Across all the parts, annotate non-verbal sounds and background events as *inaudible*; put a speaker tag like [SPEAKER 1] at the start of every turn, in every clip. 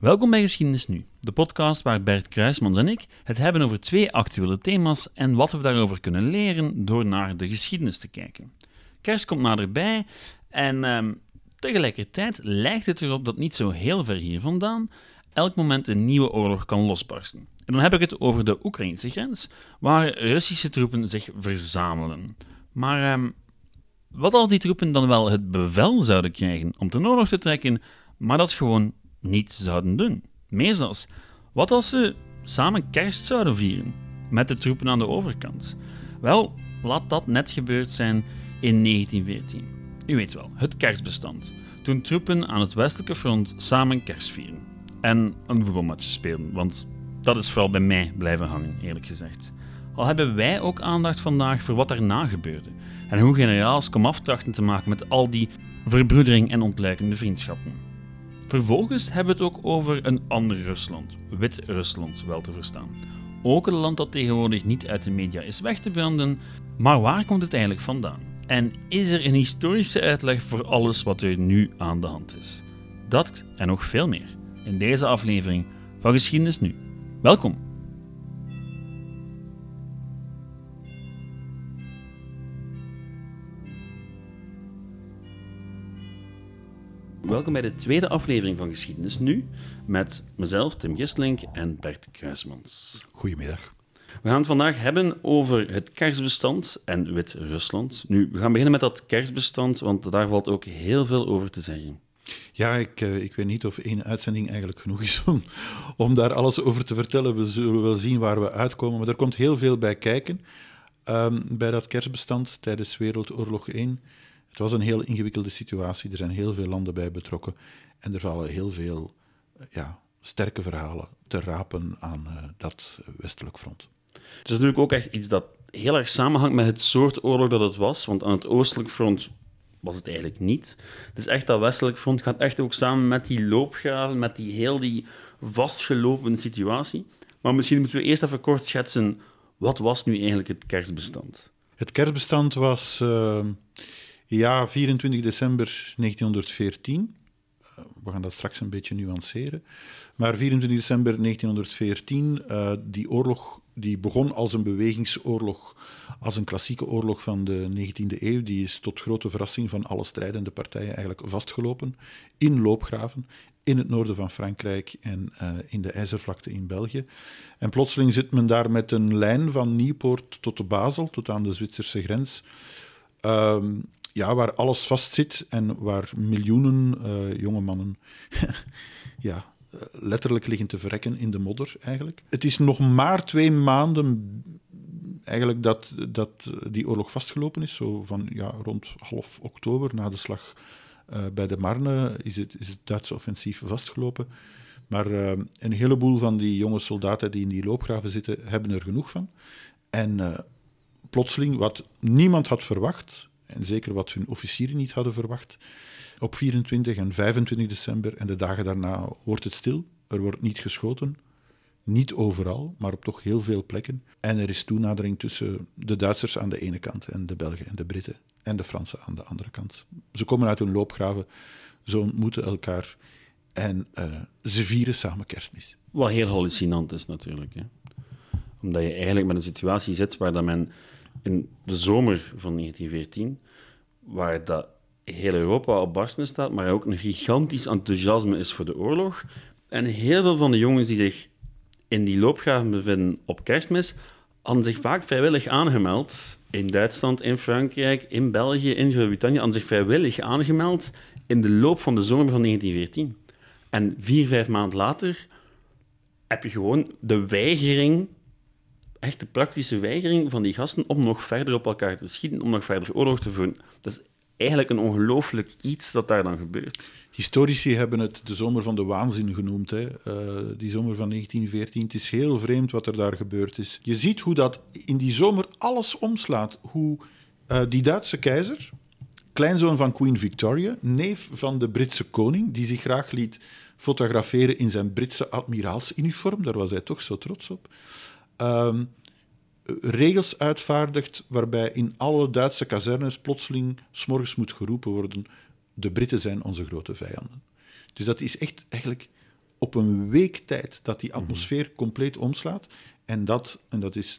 [SPEAKER 1] Welkom bij Geschiedenis Nu, de podcast waar Bert Kruismans en ik het hebben over twee actuele thema's en wat we daarover kunnen leren door naar de geschiedenis te kijken. Kerst komt naderbij en ehm, tegelijkertijd lijkt het erop dat niet zo heel ver hier vandaan elk moment een nieuwe oorlog kan losbarsten. En dan heb ik het over de Oekraïnse grens, waar Russische troepen zich verzamelen. Maar ehm, wat als die troepen dan wel het bevel zouden krijgen om ten oorlog te trekken, maar dat gewoon niet zouden doen? Meer wat als ze samen kerst zouden vieren met de troepen aan de overkant? Wel, laat dat net gebeurd zijn in 1914. U weet wel, het kerstbestand. Toen troepen aan het westelijke front samen kerst vieren. En een voetbalmatch spelen, want dat is vooral bij mij blijven hangen, eerlijk gezegd. Al hebben wij ook aandacht vandaag voor wat daarna gebeurde en hoe generaals komaf trachten te maken met al die verbroedering en ontluikende vriendschappen. Vervolgens hebben we het ook over een ander Rusland, Wit-Rusland wel te verstaan. Ook een land dat tegenwoordig niet uit de media is weg te branden, maar waar komt het eigenlijk vandaan? En is er een historische uitleg voor alles wat er nu aan de hand is? Dat en nog veel meer in deze aflevering van Geschiedenis Nu. Welkom! Welkom bij de tweede aflevering van Geschiedenis Nu met mezelf, Tim Gistlink en Bert Kruismans.
[SPEAKER 2] Goedemiddag.
[SPEAKER 1] We gaan het vandaag hebben over het kerstbestand en Wit-Rusland. Nu, we gaan beginnen met dat kerstbestand, want daar valt ook heel veel over te zeggen.
[SPEAKER 2] Ja, ik, eh, ik weet niet of één uitzending eigenlijk genoeg is om, om daar alles over te vertellen. We zullen wel zien waar we uitkomen, maar er komt heel veel bij kijken ehm, bij dat kerstbestand tijdens Wereldoorlog 1. Het was een heel ingewikkelde situatie, er zijn heel veel landen bij betrokken en er vallen heel veel eh, ja, sterke verhalen te rapen aan uh, dat westelijk front.
[SPEAKER 1] Het is natuurlijk ook echt iets dat heel erg samenhangt met het soort oorlog dat het was, want aan het oostelijk front was het eigenlijk niet. Dus echt dat westelijk front gaat echt ook samen met die loopgraven, met die heel die vastgelopen situatie. Maar misschien moeten we eerst even kort schetsen, wat was nu eigenlijk het kerstbestand?
[SPEAKER 2] Het kerstbestand was uh, ja, 24 december 1914. Uh, we gaan dat straks een beetje nuanceren. Maar 24 december 1914, uh, die oorlog die begon als een bewegingsoorlog, als een klassieke oorlog van de 19e eeuw. Die is tot grote verrassing van alle strijdende partijen eigenlijk vastgelopen in loopgraven in het noorden van Frankrijk en uh, in de IJzervlakte in België. En plotseling zit men daar met een lijn van Nieuwpoort tot de Basel, tot aan de Zwitserse grens. Uh, ja, waar alles vastzit en waar miljoenen uh, jonge mannen *laughs* ja, letterlijk liggen te verrekken in de modder eigenlijk. Het is nog maar twee maanden eigenlijk dat, dat die oorlog vastgelopen is, zo van ja, rond half oktober na de slag uh, bij de Marne is het, is het Duitse offensief vastgelopen. Maar een heleboel van die jonge soldaten die in die loopgraven zitten, hebben er genoeg van. En plotseling, wat niemand had verwacht, en zeker wat hun officieren niet hadden verwacht, op 24 en 25 december en de dagen daarna wordt het stil. Er wordt niet geschoten. Niet overal, maar op toch heel veel plekken. En er is toenadering tussen de Duitsers aan de ene kant en de Belgen en de Britten en de Fransen aan de andere kant. Ze komen uit hun loopgraven, ze ontmoeten elkaar en uh, ze vieren samen kerstmis.
[SPEAKER 1] Wat heel hallucinant is natuurlijk. Hè? Omdat je eigenlijk met een situatie zit waar dat men in de zomer van 1914, waar dat heel Europa op barsten staat, maar ook een gigantisch enthousiasme is voor de oorlog. En heel veel van de jongens die zich in die loopgraven bevinden op kerstmis, hadden zich vaak vrijwillig aangemeld. In Duitsland, in Frankrijk, in België, in Groot-Brittannië, hadden zich vrijwillig aangemeld in de loop van de zomer van 1914. En vier, vijf maanden later heb je gewoon de weigering, echt de praktische weigering van die gasten om nog verder op elkaar te schieten, om nog verder oorlog te voeren. Dat is eigenlijk een ongelooflijk iets dat daar dan gebeurt.
[SPEAKER 2] Historici hebben het de zomer van de waanzin genoemd, hè. Uh, die zomer van 1914. Het is heel vreemd wat er daar gebeurd is. Je ziet hoe dat in die zomer alles omslaat. Hoe uh, die Duitse keizer, kleinzoon van Queen Victoria, neef van de Britse koning, die zich graag liet fotograferen in zijn Britse admiraalsuniform, daar was hij toch zo trots op. Uh, regels uitvaardigt waarbij in alle Duitse kazernes plotseling s'morgens moet geroepen worden de Britten zijn onze grote vijanden. Dus dat is echt eigenlijk op een week tijd dat die atmosfeer compleet omslaat. En dat, en dat is,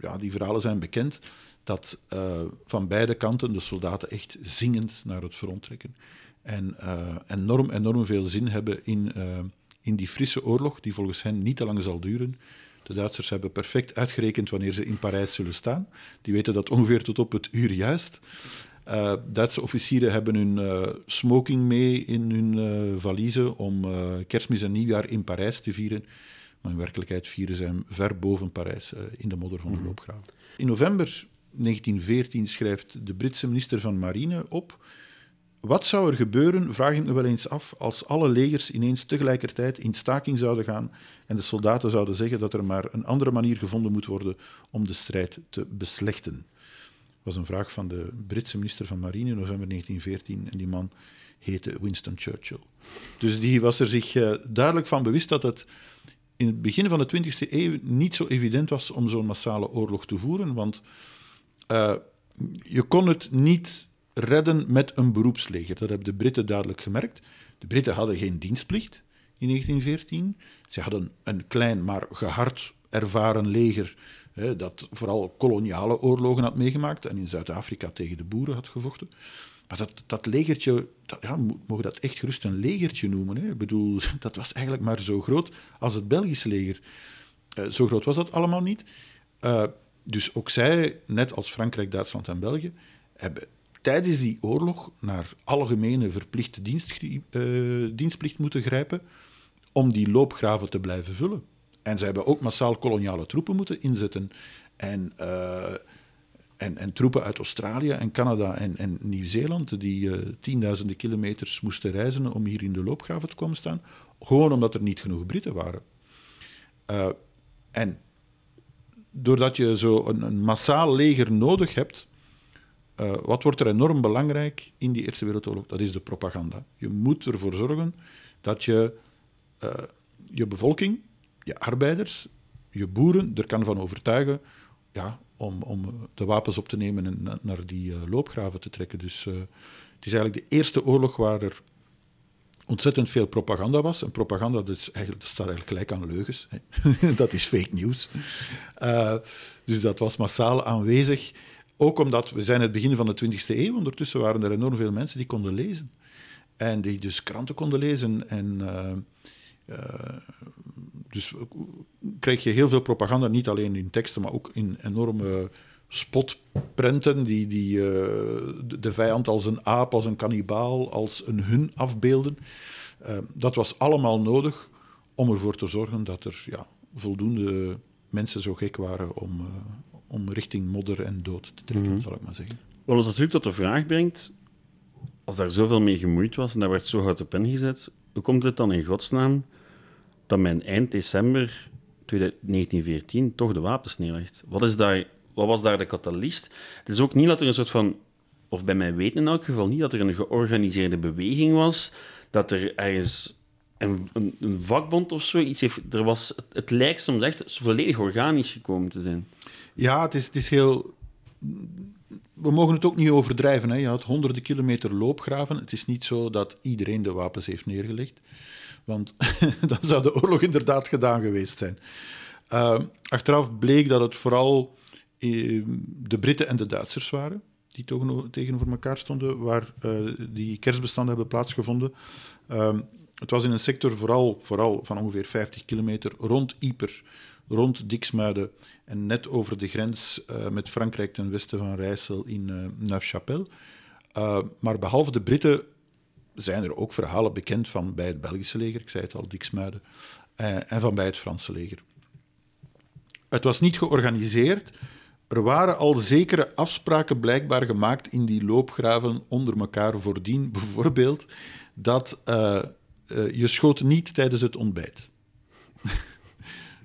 [SPEAKER 2] ja, die verhalen zijn bekend, dat uh, van beide kanten de soldaten echt zingend naar het front trekken. En uh, enorm, enorm veel zin hebben in, uh, in die frisse oorlog, die volgens hen niet te lang zal duren. De Duitsers hebben perfect uitgerekend wanneer ze in Parijs zullen staan. Die weten dat ongeveer tot op het uur juist. Uh, Duitse officieren hebben hun uh, smoking mee in hun uh, valiezen om kerstmis en nieuwjaar in Parijs te vieren. Maar in werkelijkheid vieren ze hem ver boven Parijs in de modder van de loopgraven. In november 1914 schrijft de Britse minister van Marine op. Wat zou er gebeuren, vraag ik me wel eens af, als alle legers ineens tegelijkertijd in staking zouden gaan en de soldaten zouden zeggen dat er maar een andere manier gevonden moet worden om de strijd te beslechten was een vraag van de Britse minister van Marine in november 1914 en die man heette Winston Churchill. Dus die was er zich uh, duidelijk van bewust dat het in het begin van de 20e eeuw niet zo evident was om zo'n massale oorlog te voeren, want uh, je kon het niet redden met een beroepsleger. Dat hebben de Britten duidelijk gemerkt. De Britten hadden geen dienstplicht in 1914. Ze hadden een klein maar gehard ervaren leger hè, dat vooral koloniale oorlogen had meegemaakt en in Zuid-Afrika tegen de boeren had gevochten. Maar dat, dat legertje, ja, mogen dat echt gerust een legertje noemen. Hè? Ik bedoel, *laughs* dat was eigenlijk maar zo groot als het Belgische leger. Uh, zo groot was dat allemaal niet. Uh, dus ook zij, net als Frankrijk, Duitsland en België, hebben tijdens die oorlog naar algemene verplichte dienst, uh, dienstplicht moeten grijpen om die loopgraven te blijven vullen. En ze hebben ook massaal koloniale troepen moeten inzetten. En, uh, en, en, troepen uit Australië en Canada en, en Nieuw-Zeeland, die uh, tienduizenden kilometers moesten reizen om hier in de loopgraven te komen staan. Gewoon omdat er niet genoeg Britten waren. En doordat je zo een, een massaal leger nodig hebt, uh, wat wordt er enorm belangrijk in die Eerste Wereldoorlog? Dat is de propaganda. Je moet ervoor zorgen dat je uh, je bevolking je arbeiders, je boeren er kan van overtuigen ja, om, om de wapens op te nemen en naar die uh, loopgraven te trekken. Dus het is eigenlijk de eerste oorlog waar er ontzettend veel propaganda was. En propaganda dat is eigenlijk, staat eigenlijk gelijk aan leugens. *laughs* dat is fake news. Dus dat was massaal aanwezig. Ook omdat we zijn het begin van de 20e eeuw. Ondertussen waren er enorm veel mensen die konden lezen. En die dus kranten konden lezen. En uh, dus krijg je heel veel propaganda, niet alleen in teksten, maar ook in enorme spotprenten die, die uh, de vijand als een aap, als een kannibaal, als een hun afbeelden. Dat was allemaal nodig om ervoor te zorgen dat er ja, voldoende mensen zo gek waren om, om richting modder en dood te trekken, mm -hmm. zal ik maar zeggen.
[SPEAKER 3] Wat ons natuurlijk tot de vraag brengt, als daar zoveel mee gemoeid was en daar werd zo hard op ingezet, hoe komt het dan in godsnaam dat men eind december 1914 toch de wapens neerlegt. Wat, is daar, wat was daar de katalyst? Het is ook niet dat er een soort van, of bij mij weten in elk geval niet, dat er een georganiseerde beweging was, dat er ergens een, een, vakbond of zo iets heeft. Er was, het, lijkt soms echt volledig organisch gekomen te zijn.
[SPEAKER 2] Ja, het is, het is heel we mogen het ook niet overdrijven. Hè. Je had honderden kilometer loopgraven. Het is niet zo dat iedereen de wapens heeft neergelegd. Want *laughs* dan zou de oorlog inderdaad gedaan geweest zijn. Uh, achteraf bleek dat het vooral uh, de Britten en de Duitsers waren die tegenover elkaar stonden, waar uh, die kerstbestanden hebben plaatsgevonden. Ehm, het was in een sector vooral, vooral van ongeveer 50 kilometer rond Ypres, rond Dixmuiden en net over de grens uh, met Frankrijk ten westen van Rijssel in uh, Neufchapelle. maar behalve de Britten zijn er ook verhalen bekend van bij het Belgische leger, ik zei het al, Dixmuiden, uh, en van bij het Franse leger. Het was niet georganiseerd. Er waren al zekere afspraken blijkbaar gemaakt in die loopgraven onder elkaar voordien. *laughs* Bijvoorbeeld dat uh, je schoot niet tijdens het ontbijt. *laughs*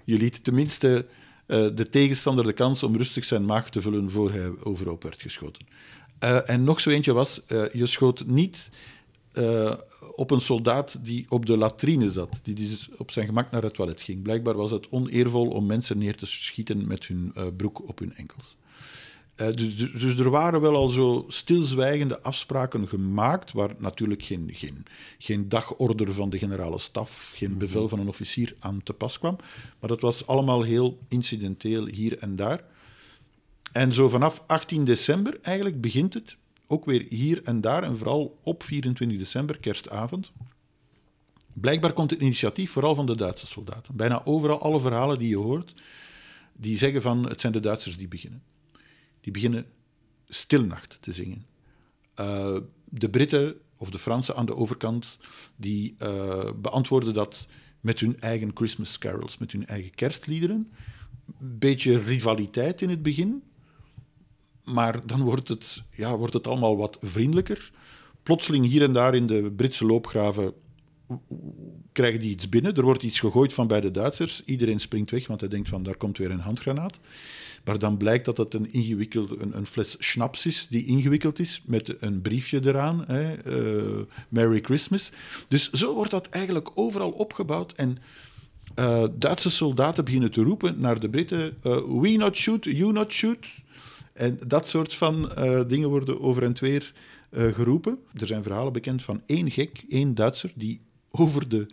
[SPEAKER 2] je liet tenminste de tegenstander de kans om rustig zijn maag te vullen voor hij overhoop werd geschoten. en nog zo eentje was, je schoot niet op een soldaat die op de latrine zat, die dus op zijn gemak naar het toilet ging. Blijkbaar was het oneervol om mensen neer te schieten met hun broek op hun enkels. Eh, dus, dus, dus er waren wel al zo stilzwijgende afspraken gemaakt, waar natuurlijk geen, geen, geen dagorder van de generale staf, geen bevel van een officier aan te pas kwam. Maar dat was allemaal heel incidenteel hier en daar. En zo vanaf 18 december eigenlijk begint het, ook weer hier en daar, en vooral op 24 december, kerstavond. Blijkbaar komt het initiatief vooral van de Duitse soldaten. Bijna overal, alle verhalen die je hoort, die zeggen van het zijn de Duitsers die beginnen. Die beginnen Stilnacht te zingen. Uh, de Britten of de Fransen aan de overkant, die uh, beantwoorden dat met hun eigen Christmas carols, met hun eigen kerstliederen. Beetje rivaliteit in het begin, maar dan wordt het, ja, wordt het allemaal wat vriendelijker. Plotseling hier en daar in de Britse loopgraven krijgen die iets binnen. Er wordt iets gegooid van bij de Duitsers. Iedereen springt weg, want hij denkt van daar komt weer een handgranaat. Maar dan blijkt dat het een ingewikkelde een, een fles schnaps is die ingewikkeld is met een briefje eraan. Hè, uh, Merry Christmas. Dus zo wordt dat eigenlijk overal opgebouwd. En uh, Duitse soldaten beginnen te roepen naar de Britten: uh, We not shoot, you not shoot. En dat soort van dingen worden over en weer geroepen. Er zijn verhalen bekend van één gek, één Duitser, die over de,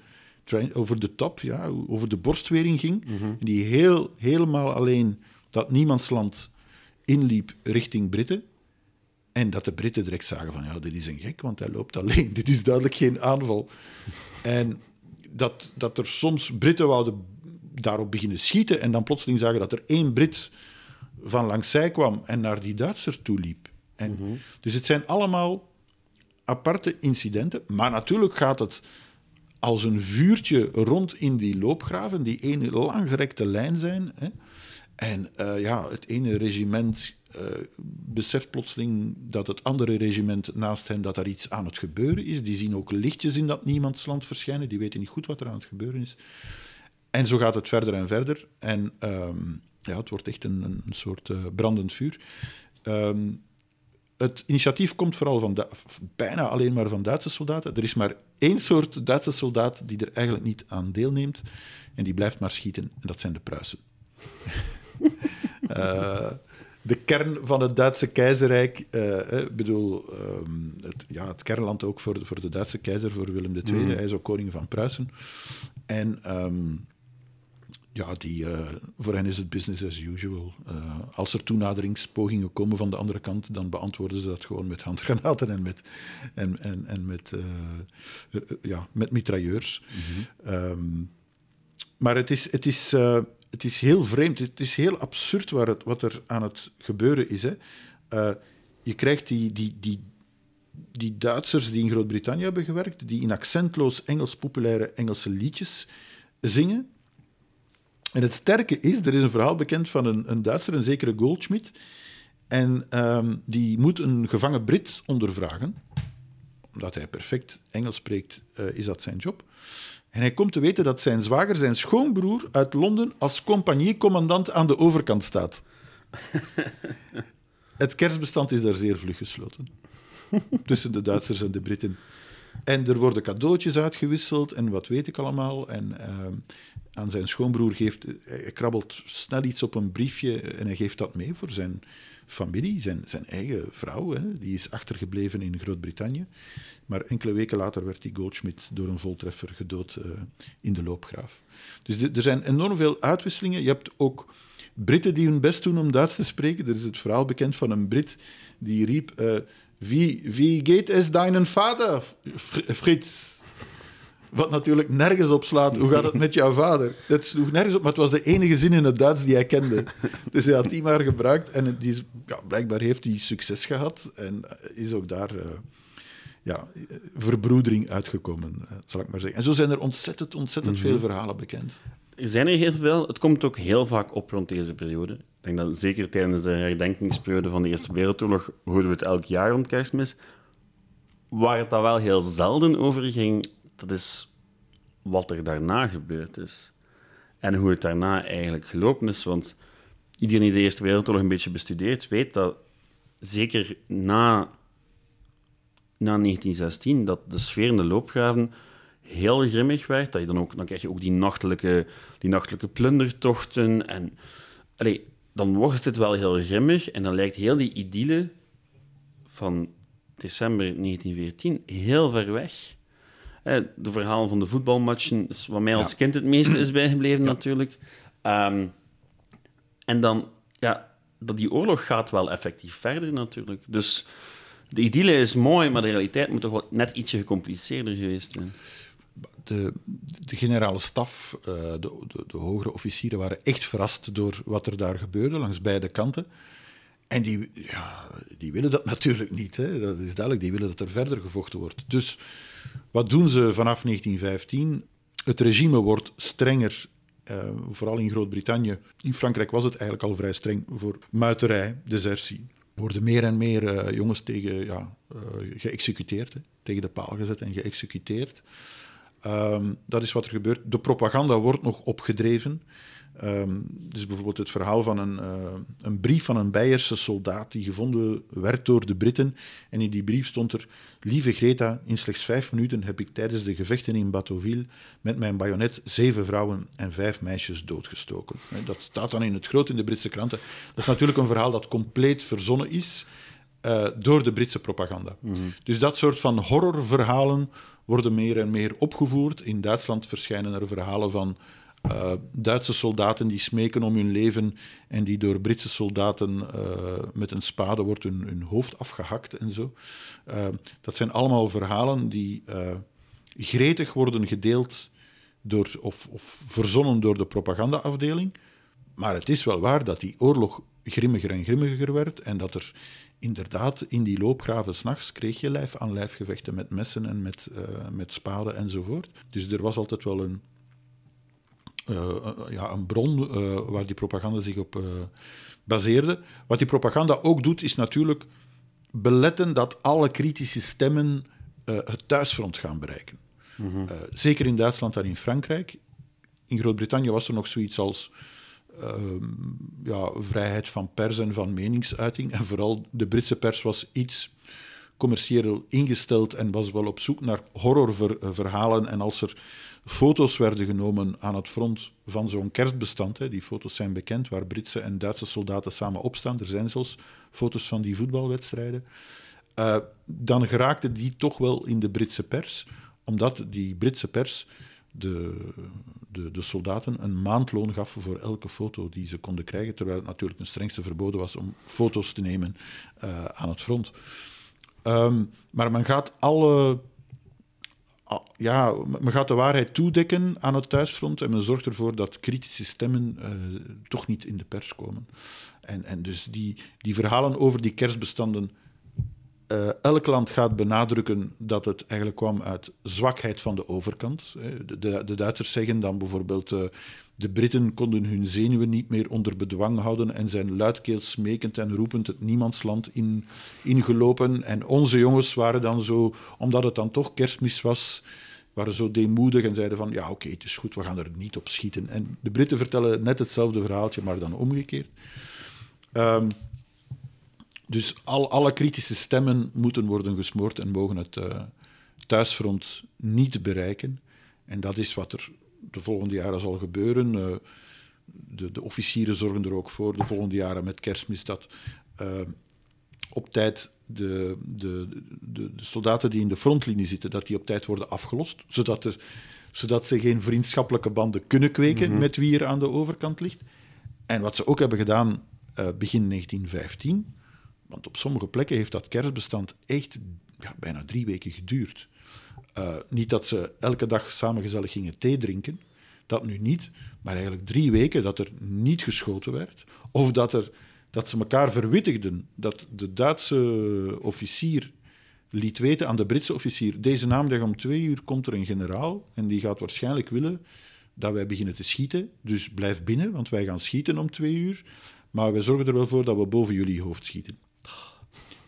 [SPEAKER 2] over de top, ja, over de borstwering ging. Mm -hmm. Die heel, helemaal alleen dat niemandsland inliep richting Britten. En dat de Britten direct zagen van, ja, dit is een gek, want hij loopt alleen. *laughs* Dit is duidelijk geen aanval. en dat, dat er soms Britten wouden daarop beginnen schieten en dan plotseling zagen dat er één Brit van langs zij kwam en naar die Duitser toe liep. En, mm -hmm. Dus het zijn allemaal aparte incidenten, maar natuurlijk gaat het als een vuurtje rond in die loopgraven, die ene langgerekte lijn zijn. Hè. En uh, ja, het ene regiment uh, beseft plotseling dat het andere regiment naast hen dat er iets aan het gebeuren is. Die zien ook lichtjes in dat niemandsland verschijnen. Die weten niet goed wat er aan het gebeuren is. En zo gaat het verder en verder. En um, ja, het wordt echt een, een soort uh, brandend vuur. Um, het initiatief komt vooral van bijna alleen maar van Duitse soldaten. Er is maar één soort Duitse soldaat die er eigenlijk niet aan deelneemt. En die blijft maar schieten. En dat zijn de Pruisen. uh, *laughs* de kern van het Duitse keizerrijk. Uh, ik bedoel, um, het, ja, het kernland ook voor de, voor de Duitse keizer, voor Willem II. Mm. Hij is ook koning van Pruisen. En um, ja, die, uh, voor hen is het business as usual. Uh, als er toenaderingspogingen komen van de andere kant, dan beantwoorden ze dat gewoon met handgranaten en met, en, en, en met, uh, ja, met mitrailleurs. Mm -hmm. um, maar het is, het, is, het is heel vreemd, het is heel absurd waar het, wat er aan het gebeuren is. Hè. je krijgt die, die, die, die Duitsers die in Groot-Brittannië hebben gewerkt, die in accentloos Engels populaire Engelse liedjes zingen. En het sterke is, er is een verhaal bekend van een, een Duitser, een zekere Goldschmidt. En um, die moet een gevangen Brit ondervragen. Omdat hij perfect Engels spreekt, uh, is dat zijn job. En hij komt te weten dat zijn zwager, zijn schoonbroer uit Londen, als compagniecommandant aan de overkant staat. *laughs* Het kerstbestand is daar zeer vlug gesloten. *laughs* Tussen de Duitsers en de Britten. En er worden cadeautjes uitgewisseld en wat weet ik allemaal. En uh, aan zijn schoonbroer geeft, hij krabbelt snel iets op een briefje en hij geeft dat mee voor zijn familie, zijn, zijn eigen vrouw. Hè. Die is achtergebleven in Groot-Brittannië. Maar enkele weken later werd die Goldschmidt door een voltreffer gedood uh, in de loopgraaf. Dus er zijn enorm veel uitwisselingen. Je hebt ook Britten die hun best doen om Duits te spreken. Er is het verhaal bekend van een Brit die riep... Uh, wie, wie geht es deinen Vater, Frits? Wat natuurlijk nergens op slaat. Hoe gaat het met jouw vader? Dat sloeg nergens op, maar het was de enige zin in het Duits die hij kende. Dus hij had die maar gebruikt. En die, ja, blijkbaar heeft hij succes gehad. En is ook daar uh, ja, verbroedering uitgekomen, uh, zal ik maar zeggen. En zo zijn er ontzettend, ontzettend mm -hmm. veel verhalen bekend.
[SPEAKER 1] Er zijn er heel veel. Het komt ook heel vaak op rond deze periode. Ik denk dat zeker tijdens de herdenkingsperiode van de Eerste Wereldoorlog hoorden we het elk jaar rond kerstmis. Waar het dan wel heel zelden over ging, dat is wat er daarna gebeurd is. En hoe het daarna eigenlijk gelopen is. Want iedereen die de Eerste Wereldoorlog een beetje bestudeert, weet dat zeker na, na 1916, dat de sfeer in de loopgraven heel grimmig werd. Dat je dan, ook, dan krijg je ook die nachtelijke, die nachtelijke plundertochten. En allee, dan wordt het wel heel grimmig en dan lijkt heel die idylle van december 1914 heel ver weg. De verhaal van de voetbalmatchen is wat mij als kind het meeste is bijgebleven, natuurlijk. Ehm, en dan, ja, dat die oorlog gaat wel effectief verder, natuurlijk. Dus de idylle is mooi, maar de realiteit moet toch wel net ietsje gecompliceerder geweest zijn.
[SPEAKER 2] de, de generale staf, eh, de, de, de hogere officieren, waren echt verrast door wat er daar gebeurde langs beide kanten. En die, ja, die willen dat natuurlijk niet. Hè. Dat is duidelijk. Die willen dat er verder gevochten wordt. Dus wat doen ze vanaf 1915? Het regime wordt strenger, eh, vooral in Groot-Brittannië. In Frankrijk was het eigenlijk al vrij streng voor muiterij, desertie. Er worden meer en meer eh, jongens tegen, ja, eh, geëxecuteerd, tegen de paal gezet en geëxecuteerd. Ehm, dat is wat er gebeurt. De propaganda wordt nog opgedreven. Ehm, dus bijvoorbeeld het verhaal van een, eh, een brief van een Beierse soldaat die gevonden werd door de Britten. En in die brief stond er: Lieve Greta, in slechts vijf minuten heb ik tijdens de gevechten in Bateauville met mijn bajonet zeven vrouwen en vijf meisjes doodgestoken. Dat staat dan in het groot in de Britse kranten. Dat is natuurlijk een verhaal dat compleet verzonnen is eh, door de Britse propaganda. Dus dat soort van horrorverhalen worden meer en meer opgevoerd. In Duitsland verschijnen er verhalen van eh, Duitse soldaten die smeken om hun leven en die door Britse soldaten eh, met een spade wordt hun, hoofd afgehakt en zo. Eh, dat zijn allemaal verhalen die gretig worden gedeeld door, of, of verzonnen door de propagandaafdeling. Maar het is wel waar dat die oorlog grimmiger en grimmiger werd en dat er inderdaad in die loopgraven s'nachts kreeg je lijf aan lijf gevechten met messen en met, met spaden enzovoort. Dus er was altijd wel een, ja, een bron eh, waar die propaganda zich op eh, baseerde. Wat die propaganda ook doet, is natuurlijk beletten dat alle kritische stemmen eh, het thuisfront gaan bereiken. Eh, zeker in Duitsland en in Frankrijk. In Groot-Brittannië was er nog zoiets als ehm, ja, vrijheid van pers en van meningsuiting. En vooral de Britse pers was iets commercieel ingesteld en was wel op zoek naar horrorverhalen. En als er foto's werden genomen aan het front van zo'n kerstbestand, hè, die foto's zijn bekend, waar Britse en Duitse soldaten samen opstaan, er zijn zelfs foto's van die voetbalwedstrijden, eh, dan geraakte die toch wel in de Britse pers, omdat die Britse pers de, de, de soldaten een maandloon gaf voor elke foto die ze konden krijgen, terwijl het natuurlijk ten strengste verboden was om foto's te nemen eh, aan het front. Ehm, maar men gaat alle. al- Ja, men gaat de waarheid toedekken aan het thuisfront en men zorgt ervoor dat kritische stemmen eh, toch niet in de pers komen. En, en dus die, die verhalen over die kerstbestanden. Eh, elk land gaat benadrukken dat het eigenlijk kwam uit zwakheid van de overkant. De, de, de Duitsers zeggen dan bijvoorbeeld. eh, de Britten konden hun zenuwen niet meer onder bedwang houden en zijn luidkeels smekend en roepend het niemandsland in, ingelopen. En onze jongens waren dan zo, omdat het dan toch kerstmis was, waren zo deemoedig en zeiden van ja oké, het is goed, we gaan er niet op schieten. En de Britten vertellen net hetzelfde verhaaltje, maar dan omgekeerd. Ehm, dus al, alle kritische stemmen moeten worden gesmoord en mogen het eh, thuisfront niet bereiken. En dat is wat er de volgende jaren zal gebeuren. Eh, de, de officieren zorgen er ook voor de volgende jaren met kerstmis dat eh, op tijd de, de, de, de soldaten die in de frontlinie zitten, dat die op tijd worden afgelost, zodat, er, zodat ze geen vriendschappelijke banden kunnen kweken met wie er aan de overkant ligt. En wat ze ook hebben gedaan begin 1915, want op sommige plekken heeft dat kerstbestand echt ja, bijna drie weken geduurd. Eh, niet dat ze elke dag samen gezellig gingen thee drinken, dat nu niet, maar eigenlijk drie weken dat er niet geschoten werd, of dat, er, dat ze elkaar verwittigden, dat de Duitse officier liet weten aan de Britse officier, deze namiddag om twee uur komt er een generaal en die gaat waarschijnlijk willen dat wij beginnen te schieten, dus blijf binnen, want wij gaan schieten om twee uur, maar wij zorgen er wel voor dat we boven jullie hoofd schieten.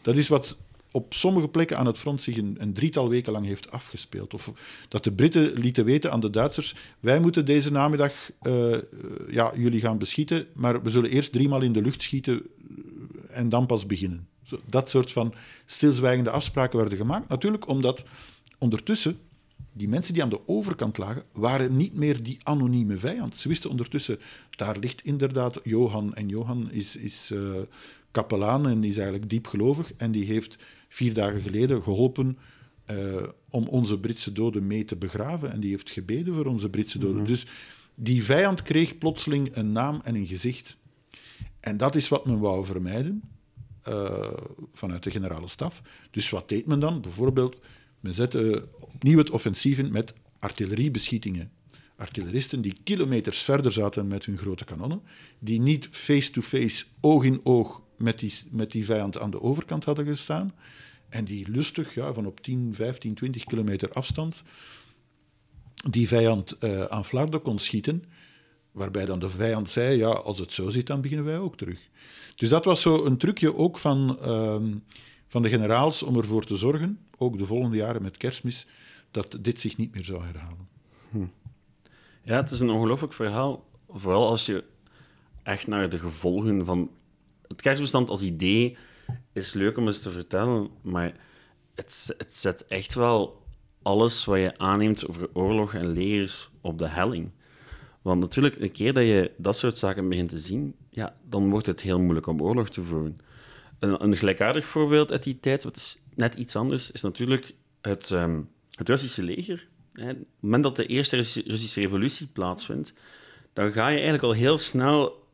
[SPEAKER 2] Dat is wat op sommige plekken aan het front zich een, een drietal weken lang heeft afgespeeld. Of dat de Britten lieten weten aan de Duitsers: wij moeten deze namiddag eh, eh, ja, jullie gaan beschieten, maar we zullen eerst driemaal in de lucht schieten eh, en dan pas beginnen. Dat soort van stilzwijgende afspraken werden gemaakt. Natuurlijk omdat ondertussen die mensen die aan de overkant lagen, waren niet meer die anonieme vijand. Ze wisten ondertussen, daar ligt inderdaad Johan. En Johan is, is uh, kapelaan en is eigenlijk diepgelovig. En die heeft vier dagen geleden geholpen uh, om onze Britse doden mee te begraven. En die heeft gebeden voor onze Britse doden.
[SPEAKER 1] Mhm.
[SPEAKER 2] Dus die vijand kreeg plotseling een naam en een gezicht. En dat is wat men wou vermijden uh, vanuit de generale staf. Dus wat deed men dan? Bijvoorbeeld, men zette opnieuw het offensief in met artilleriebeschietingen. Artilleristen die kilometers verder zaten met hun grote kanonnen, die niet face-to-face, oog in oog met die, met die vijand aan de overkant hadden gestaan, en die lustig, ja, van op 10, 15, 20 kilometer afstand, die vijand uh, aan flarden kon schieten, waarbij dan de vijand zei, ja, als het zo zit, dan beginnen wij ook terug. Dus dat was zo een trucje ook van, uh, van de generaals om ervoor te zorgen, ook de volgende jaren met kerstmis, dat dit zich niet meer zou herhalen.
[SPEAKER 1] Hm. Ja, het is een ongelooflijk verhaal, vooral als je echt naar de gevolgen van... Het kerstbestand als idee is leuk om eens te vertellen, maar het, het zet echt wel alles wat je aanneemt over oorlog en legers op de helling. Want natuurlijk, een keer dat je dat soort zaken begint te zien, ja, dan wordt het heel moeilijk om oorlog te voeren. Een, een gelijkaardig voorbeeld uit die tijd, wat is net iets anders, is natuurlijk het, um, het Russische leger. Op het moment dat de eerste Russische revolutie plaatsvindt, dan ga je eigenlijk al heel snel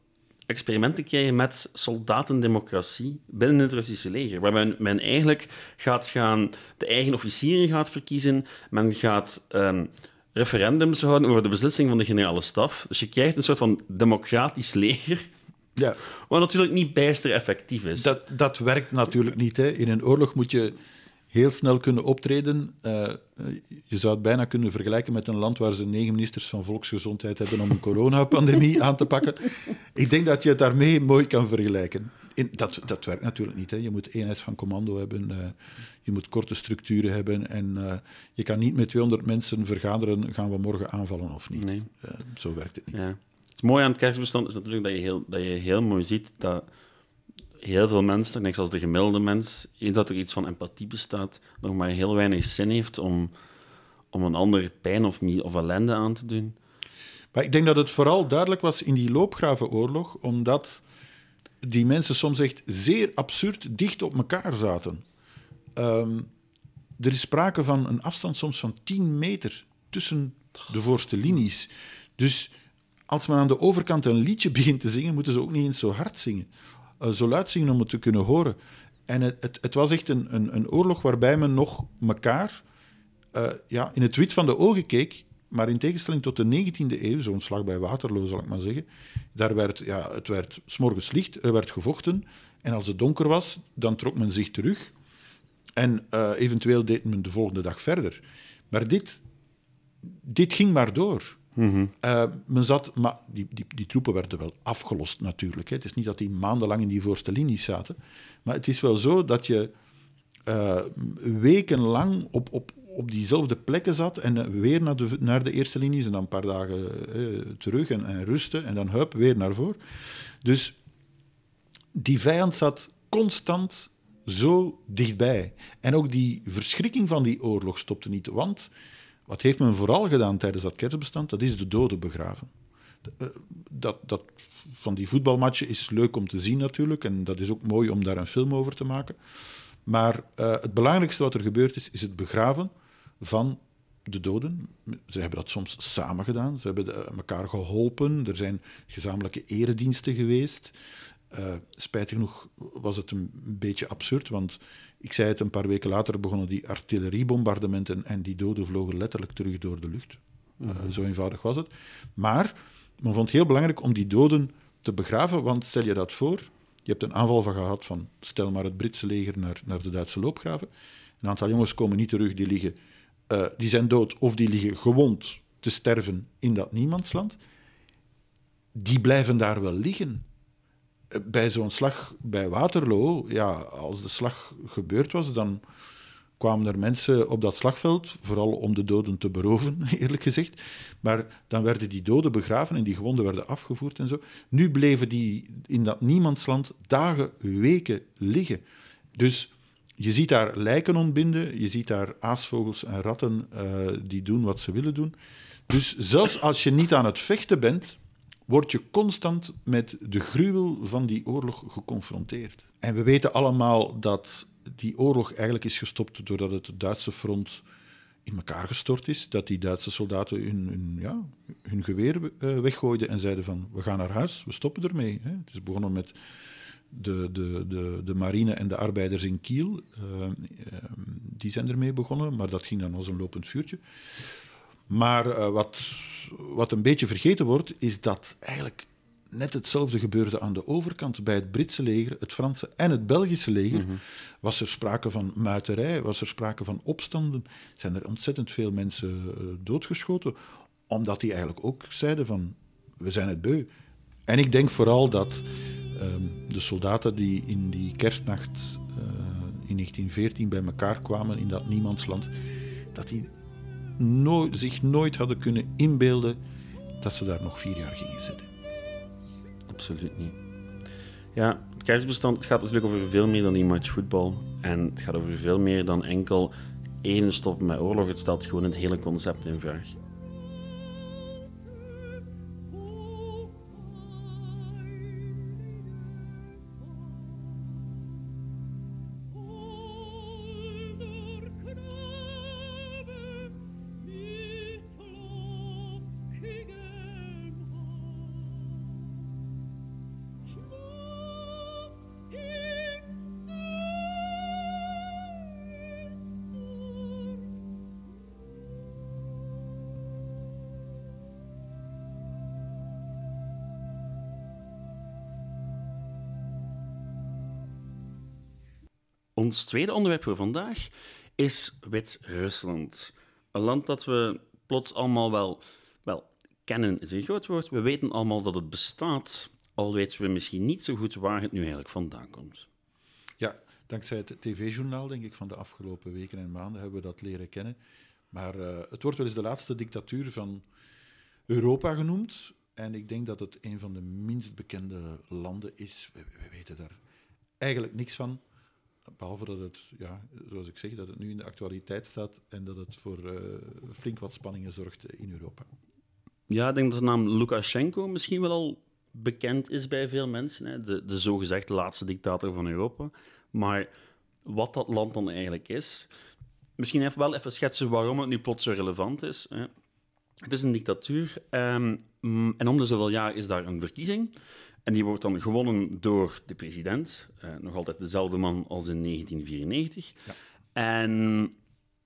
[SPEAKER 1] experimenten krijgen met soldatendemocratie binnen het Russische leger. Waarbij men, eigenlijk gaat gaan, de eigen officieren gaat verkiezen, men gaat um, referendums houden over de beslissing van de generale staf. Dus je krijgt een soort van democratisch leger.
[SPEAKER 2] Ja.
[SPEAKER 1] Wat natuurlijk niet bijster effectief is.
[SPEAKER 2] Dat, dat werkt natuurlijk niet. Hè. In een oorlog moet je heel snel kunnen optreden. Uh, je zou het bijna kunnen vergelijken met een land waar ze negen ministers van volksgezondheid hebben om een *laughs* coronapandemie aan te pakken. Ik denk dat je het daarmee mooi kan vergelijken. In, dat, dat werkt natuurlijk niet. Hè. Je moet eenheid van commando hebben, uh, je moet korte structuren hebben en uh, je kan niet met 200 mensen vergaderen, gaan we morgen aanvallen of niet.
[SPEAKER 1] Nee.
[SPEAKER 2] zo werkt het niet.
[SPEAKER 1] Ja. Het mooie aan het kerstbestand is natuurlijk dat je heel, dat je heel mooi ziet dat heel veel mensen, net zoals de gemiddelde mens, eens dat er iets van empathie bestaat, nog maar heel weinig zin heeft om, om een ander pijn of, of ellende aan te doen.
[SPEAKER 2] Maar ik denk dat het vooral duidelijk was in die loopgravenoorlog, omdat die mensen soms echt zeer absurd dicht op elkaar zaten. Um, er is sprake van een afstand soms van 10 meter tussen de voorste linies. Dus als men aan de overkant een liedje *laughs* begint te zingen, moeten ze ook niet eens zo hard zingen. Uh, zo luid zingen om het te kunnen horen. En het, het, het was echt een, een, een, oorlog waarbij men nog elkaar uh, ja, in het wit van de ogen keek. Maar in tegenstelling tot de 19e eeuw, zo'n slag bij Waterloo zal ik maar zeggen, daar werd, ja, het werd s'morgens licht, er werd gevochten. En als het donker was, dan trok men zich terug. En uh, eventueel deed men de volgende dag verder. Maar dit, dit ging maar door. Uh, men zat, maar die, die, die, troepen werden wel afgelost natuurlijk. Hè. Het is niet dat die maandenlang in die voorste linies zaten. Maar het is wel zo dat je uh, wekenlang op, op, op diezelfde plekken zat en weer naar de, naar de eerste linies en dan een paar dagen terug en, en, rusten en dan hup, weer naar voren. Dus die vijand zat constant zo dichtbij. En ook die verschrikking van die oorlog stopte niet, want wat heeft men vooral gedaan tijdens dat kerstbestand? Dat is de doden begraven. Dat, dat, van die voetbalmatchen is leuk om te zien natuurlijk. En dat is ook mooi om daar een film over te maken. Maar uh, het belangrijkste wat er gebeurd is, is het begraven van de doden. Ze hebben dat soms samen gedaan. Ze hebben de, elkaar geholpen. Er zijn gezamenlijke erediensten geweest. Uh, spijtig genoeg was het een beetje absurd, want ik zei het een paar weken later begonnen die artilleriebombardementen en die doden vlogen letterlijk terug door de lucht. Uh, mm -hmm. Zo eenvoudig was het. Maar men vond het heel belangrijk om die doden te begraven, want stel je dat voor, je hebt een aanval van gehad van, stel maar het Britse leger naar, naar de Duitse loopgraven. Een aantal jongens komen niet terug, die, liggen, uh, die zijn dood of die liggen gewond te sterven in dat niemandsland. Die blijven daar wel liggen bij zo'n slag bij Waterloo, ja, als de slag gebeurd was, dan kwamen er mensen op dat slagveld, vooral om de doden te beroven, *laughs* eerlijk gezegd. Maar dan werden die doden begraven en die gewonden werden afgevoerd en zo. Nu bleven die in dat niemandsland dagen, weken liggen. Dus je ziet daar lijken ontbinden, je ziet daar aasvogels en ratten uh, die doen wat ze willen doen. Dus zelfs als je niet aan het vechten bent, word je constant met de gruwel van die oorlog geconfronteerd. En we weten allemaal dat die oorlog eigenlijk is gestopt doordat het Duitse front in elkaar gestort is. Dat die Duitse soldaten hun, ja, hun geweer uh, weggooiden en zeiden van we gaan naar huis, we stoppen ermee. Het is begonnen met de, de, de, de marine en de arbeiders in Kiel. Uh, die zijn ermee begonnen, maar dat ging dan als een lopend vuurtje. Maar uh, wat, wat een beetje vergeten wordt, is dat eigenlijk net hetzelfde gebeurde aan de overkant. Bij het Britse leger, het Franse en het Belgische leger mm -hmm. was er sprake van muiterij, was er sprake van opstanden. Zijn er ontzettend veel mensen uh, doodgeschoten, omdat die eigenlijk ook zeiden van, we zijn het beu. En ik denk vooral dat um, de soldaten die in die kerstnacht uh, in 1914 bij elkaar kwamen in dat niemandsland, dat die zich nooit hadden kunnen inbeelden dat ze daar nog vier jaar gingen zitten.
[SPEAKER 1] Absoluut niet. Ja, het kerstbestand het gaat natuurlijk over veel meer dan die match voetbal. En het gaat over veel meer dan enkel één stop met oorlog. Het stelt gewoon het hele concept in vraag. Ons tweede onderwerp voor vandaag is Wit-Rusland. Een land dat we plots allemaal wel, wel kennen, is een groot woord. We weten allemaal dat het bestaat, al weten we misschien niet zo goed waar het nu eigenlijk vandaan komt.
[SPEAKER 2] Ja, dankzij het tv-journaal, denk ik, van de afgelopen weken en maanden hebben we dat leren kennen. Maar uh, het wordt wel eens de laatste dictatuur van Europa genoemd. En ik denk dat het een van de minst bekende landen is. We weten daar eigenlijk niks van. Behalve dat het, ja, zoals ik zeg, dat het nu in de actualiteit staat en dat het voor uh, flink wat spanningen zorgt in Europa.
[SPEAKER 1] Ja, ik denk dat de naam Lukashenko misschien wel al bekend is bij veel mensen. Hè? De, de laatste dictator van Europa. Maar wat dat land dan eigenlijk is... Misschien even wel even schetsen waarom het nu plots zo relevant is. Hè? Het is een dictatuur um, en om de zoveel jaar is daar een verkiezing. En die wordt dan gewonnen door de president, uh, nog altijd dezelfde man als in 1994. Ja. En,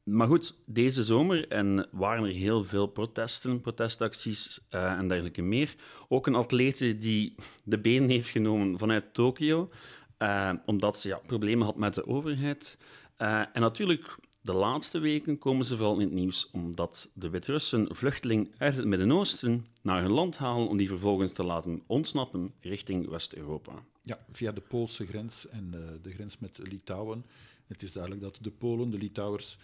[SPEAKER 1] maar goed, deze zomer en waren er heel veel protesten, protestacties uh, en dergelijke meer. Ook een atlete die de benen heeft genomen vanuit Tokio, uh, omdat ze ja, problemen had met de overheid. en natuurlijk de laatste weken komen ze vooral in het nieuws omdat de Wit-Russen vluchtelingen uit het Midden-Oosten naar hun land halen om die vervolgens te laten ontsnappen richting West-Europa.
[SPEAKER 2] Ja, via de Poolse grens en uh, de grens met Litouwen. Het is duidelijk dat de Polen, de Litouwers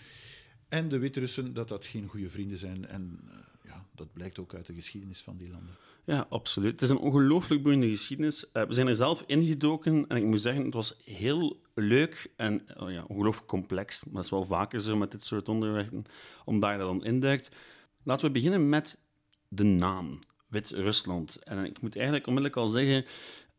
[SPEAKER 2] en de Wit-Russen dat dat geen goede vrienden zijn. En uh, ja, dat blijkt ook uit de geschiedenis van die landen.
[SPEAKER 1] Ja, absoluut. Het is een ongelooflijk boeiende geschiedenis. Uh, we zijn er zelf ingedoken en ik moet zeggen, het was heel leuk en oh ja, ongelooflijk complex. Maar dat is wel vaker zo met dit soort onderwerpen, om daar dan induikt. Laten we beginnen met de naam, Wit-Rusland. En ik moet eigenlijk onmiddellijk al zeggen,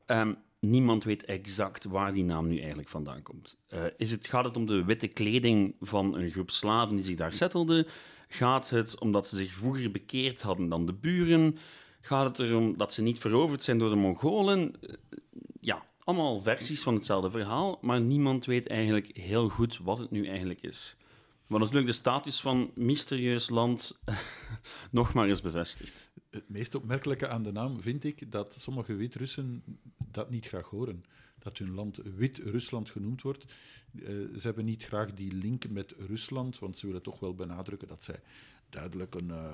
[SPEAKER 1] um, niemand weet exact waar die naam nu eigenlijk vandaan komt. Uh, is het, gaat het om de witte kleding van een groep slaven die zich daar settelden? Gaat het omdat ze zich vroeger bekeerd hadden dan de buren? Gaat het erom dat ze niet veroverd zijn door de Mongolen? Ja, allemaal versies van hetzelfde verhaal, maar niemand weet eigenlijk heel goed wat het nu eigenlijk is. Wat natuurlijk de status van mysterieus land *laughs* nog maar eens bevestigt.
[SPEAKER 2] Het meest opmerkelijke aan de naam vind ik dat sommige Wit-Russen dat niet graag horen. Dat hun land Wit-Rusland genoemd wordt. Uh, ze hebben niet graag die link met Rusland, want ze willen toch wel benadrukken dat zij duidelijk een, uh,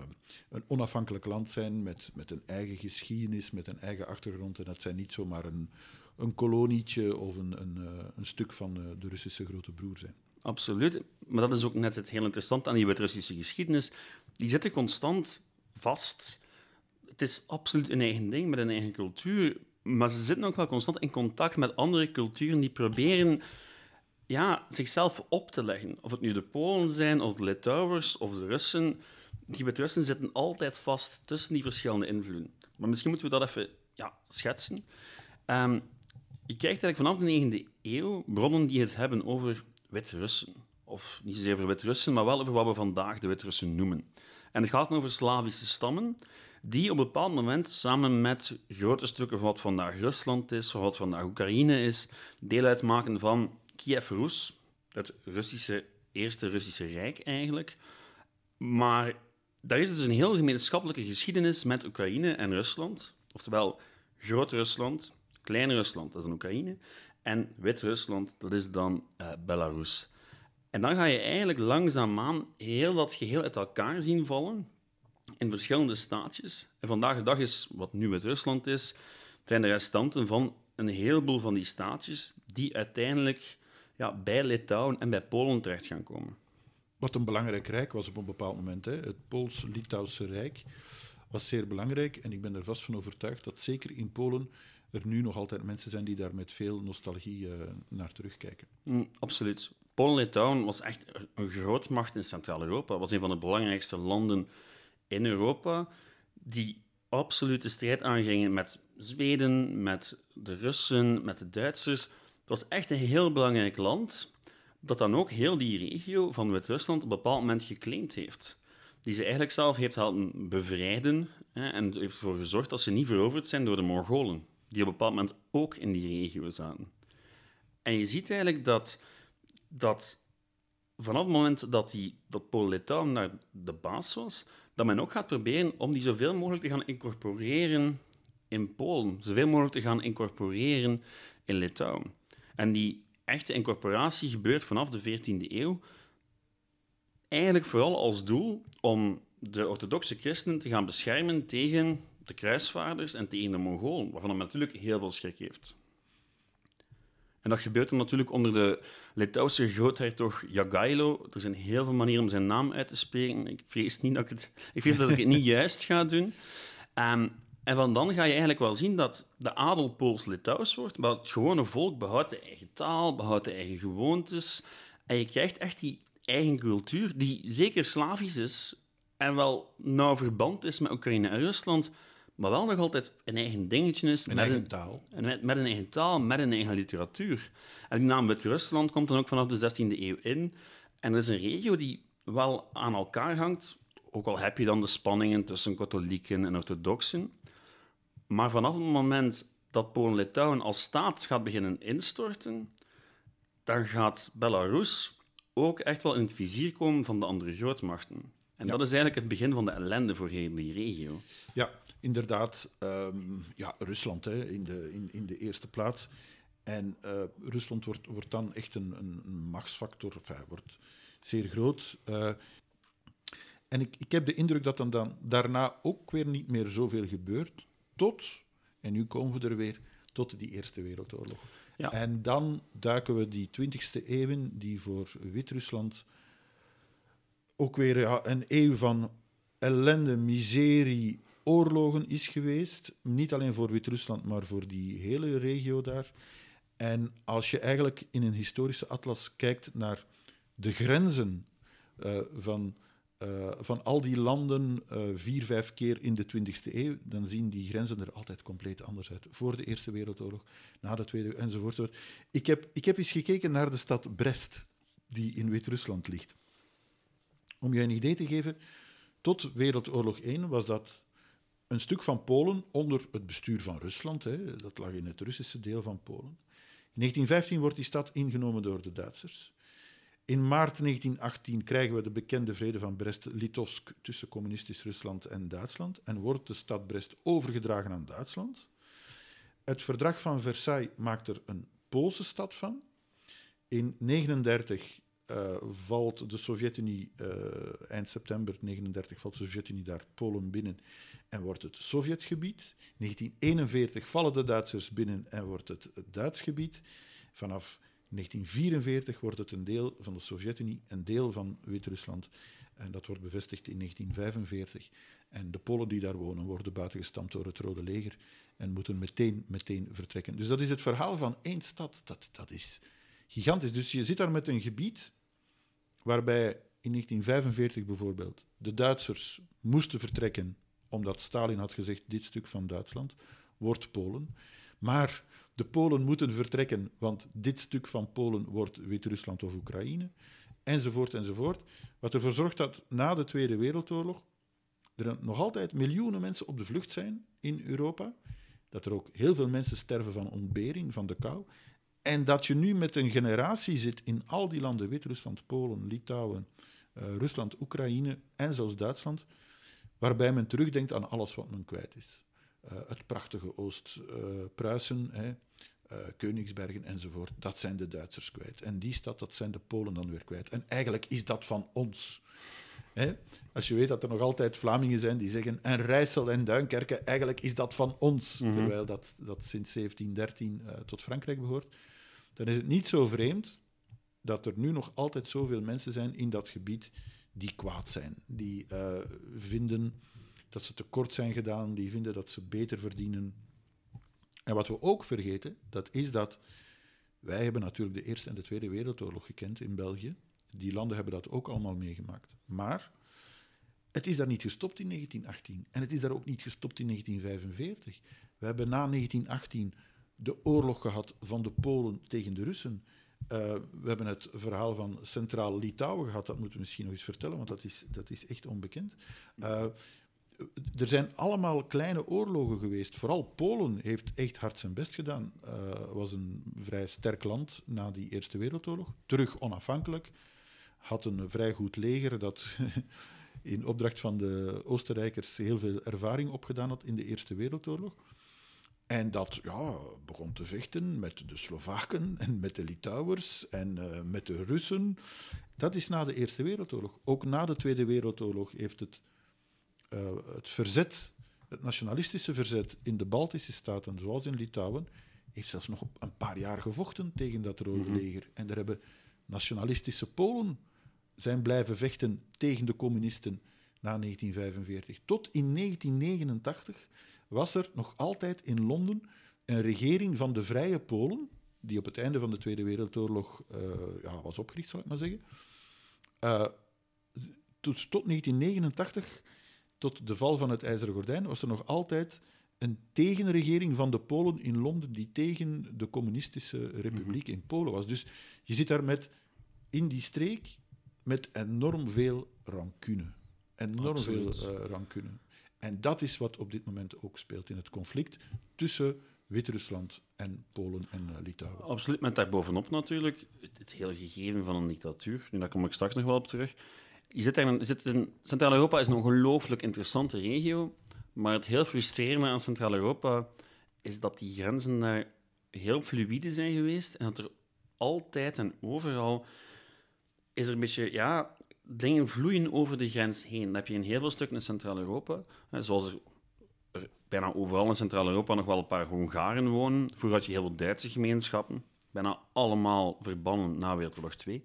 [SPEAKER 2] een onafhankelijk land zijn met, met een eigen geschiedenis, met een eigen achtergrond. En dat zij niet zomaar een, een kolonietje of een, een, uh, een stuk van de Russische grote broer zijn.
[SPEAKER 1] Absoluut. Maar dat is ook net het heel interessante aan die Wit-Russische geschiedenis. Die zitten constant vast. Het is absoluut een eigen ding met een eigen cultuur. Maar ze zitten ook wel constant in contact met andere culturen die proberen ja, zichzelf op te leggen. Of het nu de Polen zijn, of de Litouwers, of de Russen. Die Wit-Russen zitten altijd vast tussen die verschillende invloeden. Maar misschien moeten we dat even ja, schetsen. Ehm, je kijkt eigenlijk vanaf de 9e eeuw bronnen die het hebben over Wit-Russen. Of niet zozeer over Wit-Russen, maar wel over wat we vandaag de Wit-Russen noemen. En het gaat over Slavische stammen, die op een bepaald moment samen met grote stukken van wat vandaag Rusland is, van wat vandaag Oekraïne is, deel uitmaken van Kiev-Rus, het Russische, eerste Russische Rijk eigenlijk. Maar daar is dus een heel gemeenschappelijke geschiedenis met Oekraïne en Rusland. Oftewel, Groot-Rusland, Klein-Rusland, dat is Oekraïne, en Wit-Rusland, dat is dan uh, Belarus. En dan ga je eigenlijk langzaamaan heel dat geheel uit elkaar zien vallen in verschillende staatjes. En vandaag de dag is, wat nu met Rusland is, zijn de restanten van een heleboel van die staatjes die uiteindelijk ja, bij Litouwen en bij Polen terecht gaan komen.
[SPEAKER 2] Wat een belangrijk rijk was op een bepaald moment. Hè. Het Pools-Litouwse Rijk was zeer belangrijk. En ik ben er vast van overtuigd dat zeker in Polen er nu nog altijd mensen zijn die daar met veel nostalgie uh, naar terugkijken.
[SPEAKER 1] Mm, absoluut. Polen-Litouwen was echt een grootmacht in Centraal-Europa. Het was een van de belangrijkste landen in Europa die absoluut de strijd aangingen met Zweden, met de Russen, met de Duitsers. Het was echt een heel belangrijk land dat dan ook heel die regio van Wit-Rusland op een bepaald moment geclaimd heeft. Die ze eigenlijk zelf heeft helpen bevrijden hè, en heeft ervoor gezorgd dat ze niet veroverd zijn door de Mongolen, die op een bepaald moment ook in die regio zaten. En je ziet eigenlijk dat, dat vanaf het moment dat, die, dat Polen-Litouwen daar de baas was, dat men ook gaat proberen om die zoveel mogelijk te gaan incorporeren in Polen, zoveel mogelijk te gaan incorporeren in Litouwen. En die echte incorporatie gebeurt vanaf de 14e eeuw, eigenlijk vooral als doel om de orthodoxe christenen te gaan beschermen tegen de kruisvaarders en tegen de Mongolen, waarvan hij natuurlijk heel veel schrik heeft. En dat gebeurt dan natuurlijk onder de Litouwse groothertog Jagailo. Er zijn heel veel manieren om zijn naam uit te spreken. Ik vrees, niet dat ik, het, ik vrees dat ik het niet *laughs* juist ga doen. Um, en van dan ga je eigenlijk wel zien dat de adel Pools-Litouws wordt, maar het gewone volk behoudt de eigen taal, behoudt de eigen gewoontes. En je krijgt echt die eigen cultuur, die zeker Slavisch is en wel nauw verband is met Oekraïne en Rusland, maar wel nog altijd een eigen dingetje is.
[SPEAKER 2] Een met eigen taal.
[SPEAKER 1] Met, met, een eigen taal, met een eigen literatuur. En die naam Wit-Rusland komt dan ook vanaf de 16e eeuw in. En dat is een regio die wel aan elkaar hangt, ook al heb je dan de spanningen tussen katholieken en orthodoxen. Maar vanaf het moment dat Polen-Litouwen als staat gaat beginnen instorten, dan gaat Belarus ook echt wel in het vizier komen van de andere grootmachten. En dat is eigenlijk het begin van de ellende voor heel die regio.
[SPEAKER 2] Ja, inderdaad. Ehm, ja, Rusland hè, in, de, in, in de eerste plaats. En uh, Rusland wordt, wordt dan echt een, een machtsfactor, enfin, wordt zeer groot. Uh, en ik, ik heb de indruk dat dan, dan daarna ook weer niet meer zoveel gebeurt, tot, en nu komen we er weer, tot die Eerste Wereldoorlog. Ja. En dan duiken we die 20e eeuw, die voor Wit-Rusland ook weer ja, een eeuw van ellende, miserie, oorlogen is geweest. Niet alleen voor Wit-Rusland, maar voor die hele regio daar. En als je eigenlijk in een historische atlas kijkt naar de grenzen uh, van uh, van al die landen uh, vier, vijf keer in de 20e eeuw, dan zien die grenzen er altijd compleet anders uit. Voor de Eerste Wereldoorlog, na de Tweede enzovoort. Ik heb, ik heb eens gekeken naar de stad Brest, die in Wit-Rusland ligt. Om je een idee te geven, tot Wereldoorlog I was dat een stuk van Polen onder het bestuur van Rusland. Hè, dat lag in het Russische deel van Polen. In 1915 wordt die stad ingenomen door de Duitsers. In maart 1918 krijgen we de bekende vrede van Brest-Litovsk tussen communistisch Rusland en Duitsland en wordt de stad Brest overgedragen aan Duitsland. Het verdrag van Versailles maakt er een Poolse stad van. In 1939 uh, eh, valt de Sovjet-Unie, uh, eind september 1939, valt de Sovjet-Unie daar Polen binnen en wordt het Sovjetgebied. In 1941 vallen de Duitsers binnen en wordt het Duits gebied. Vanaf 1944 wordt het een deel van de Sovjet-Unie, een deel van Wit-Rusland. En dat wordt bevestigd in 1945. En de Polen die daar wonen worden buitengestampt door het Rode Leger en moeten meteen, meteen vertrekken. Dus dat is het verhaal van één stad. Dat, dat is gigantisch. Dus je zit daar met een gebied waarbij in 1945 bijvoorbeeld de Duitsers moesten vertrekken omdat Stalin had gezegd dit stuk van Duitsland wordt Polen. Maar de Polen moeten vertrekken, want dit stuk van Polen wordt Wit-Rusland of Oekraïne, enzovoort, enzovoort. Wat ervoor zorgt dat na de Tweede Wereldoorlog er nog altijd miljoenen mensen op de vlucht zijn in Europa, dat er ook heel veel mensen sterven van ontbering, van de kou, en dat je nu met een generatie zit in al die landen, Wit-Rusland, Polen, Litouwen, uh, Rusland, Oekraïne en zelfs Duitsland, waarbij men terugdenkt aan alles wat men kwijt is. Uh, het prachtige Oost-Pruisen, uh, Koningsbergen enzovoort, dat zijn de Duitsers kwijt. En die stad, dat zijn de Polen dan weer kwijt. En eigenlijk is dat van ons. Hè? Als je weet dat er nog altijd Vlamingen zijn die zeggen en Rijssel en Duinkerken, eigenlijk is dat van ons, mm -hmm. terwijl dat, dat sinds 1713 uh, tot Frankrijk behoort, dan is het niet zo vreemd dat er nu nog altijd zoveel mensen zijn in dat gebied die kwaad zijn, die uh, vinden dat ze tekort zijn gedaan, die vinden dat ze beter verdienen. En wat we ook vergeten, dat is dat wij hebben natuurlijk de Eerste en de Tweede Wereldoorlog gekend in België. Die landen hebben dat ook allemaal meegemaakt. Maar het is daar niet gestopt in 1918. En het is daar ook niet gestopt in 1945. We hebben na 1918 de oorlog gehad van de Polen tegen de Russen. Uh, we hebben het verhaal van Centraal Litouwen gehad, dat moeten we misschien nog eens vertellen, want dat is, dat is echt onbekend. Uh, er zijn allemaal kleine oorlogen geweest. Vooral Polen heeft echt hard zijn best gedaan. Uh, was een vrij sterk land na die Eerste Wereldoorlog. Terug onafhankelijk. Had een vrij goed leger dat *laughs* in opdracht van de Oostenrijkers heel veel ervaring opgedaan had in de Eerste Wereldoorlog. En dat ja, begon te vechten met de Slovaken en met de Litouwers en uh, met de Russen. Dat is na de Eerste Wereldoorlog. Ook na de Tweede Wereldoorlog heeft het, uh, het verzet, het nationalistische verzet in de Baltische staten, zoals in Litouwen, heeft zelfs nog een paar jaar gevochten tegen dat Rode mm-hmm. leger. En daar hebben nationalistische Polen zijn blijven vechten tegen de communisten na 1945. Tot in 1989 was er nog altijd in Londen een regering van de Vrije Polen, die op het einde van de Tweede Wereldoorlog uh, ja, was opgericht, zal ik maar zeggen. Uh, tot, tot 1989, tot de val van het IJzeren Gordijn, was er nog altijd een tegenregering van de Polen in Londen die tegen de communistische republiek in Polen was. Dus je zit daar met, in die streek met enorm veel rancune. Enorm Absoluut. veel uh, rancune. En dat is wat op dit moment ook speelt in het conflict tussen Wit-Rusland en Polen en uh, Litouwen.
[SPEAKER 1] Absoluut, met daarbovenop natuurlijk het, het, hele gegeven van een dictatuur. Nu, daar kom ik straks nog wel op terug. Je zit in, zit in Centraal-Europa is een ongelooflijk interessante regio, maar het heel frustrerende aan Centraal-Europa is dat die grenzen daar heel fluïde zijn geweest en dat er altijd en overal is er een beetje, ja, dingen vloeien over de grens heen. Dat heb je in heel veel stukken in Centraal-Europa. Zoals er, bijna overal in Centraal-Europa nog wel een paar Hongaren wonen. Vroeger had je heel veel Duitse gemeenschappen. Bijna allemaal verbannen na Wereldoorlog 2.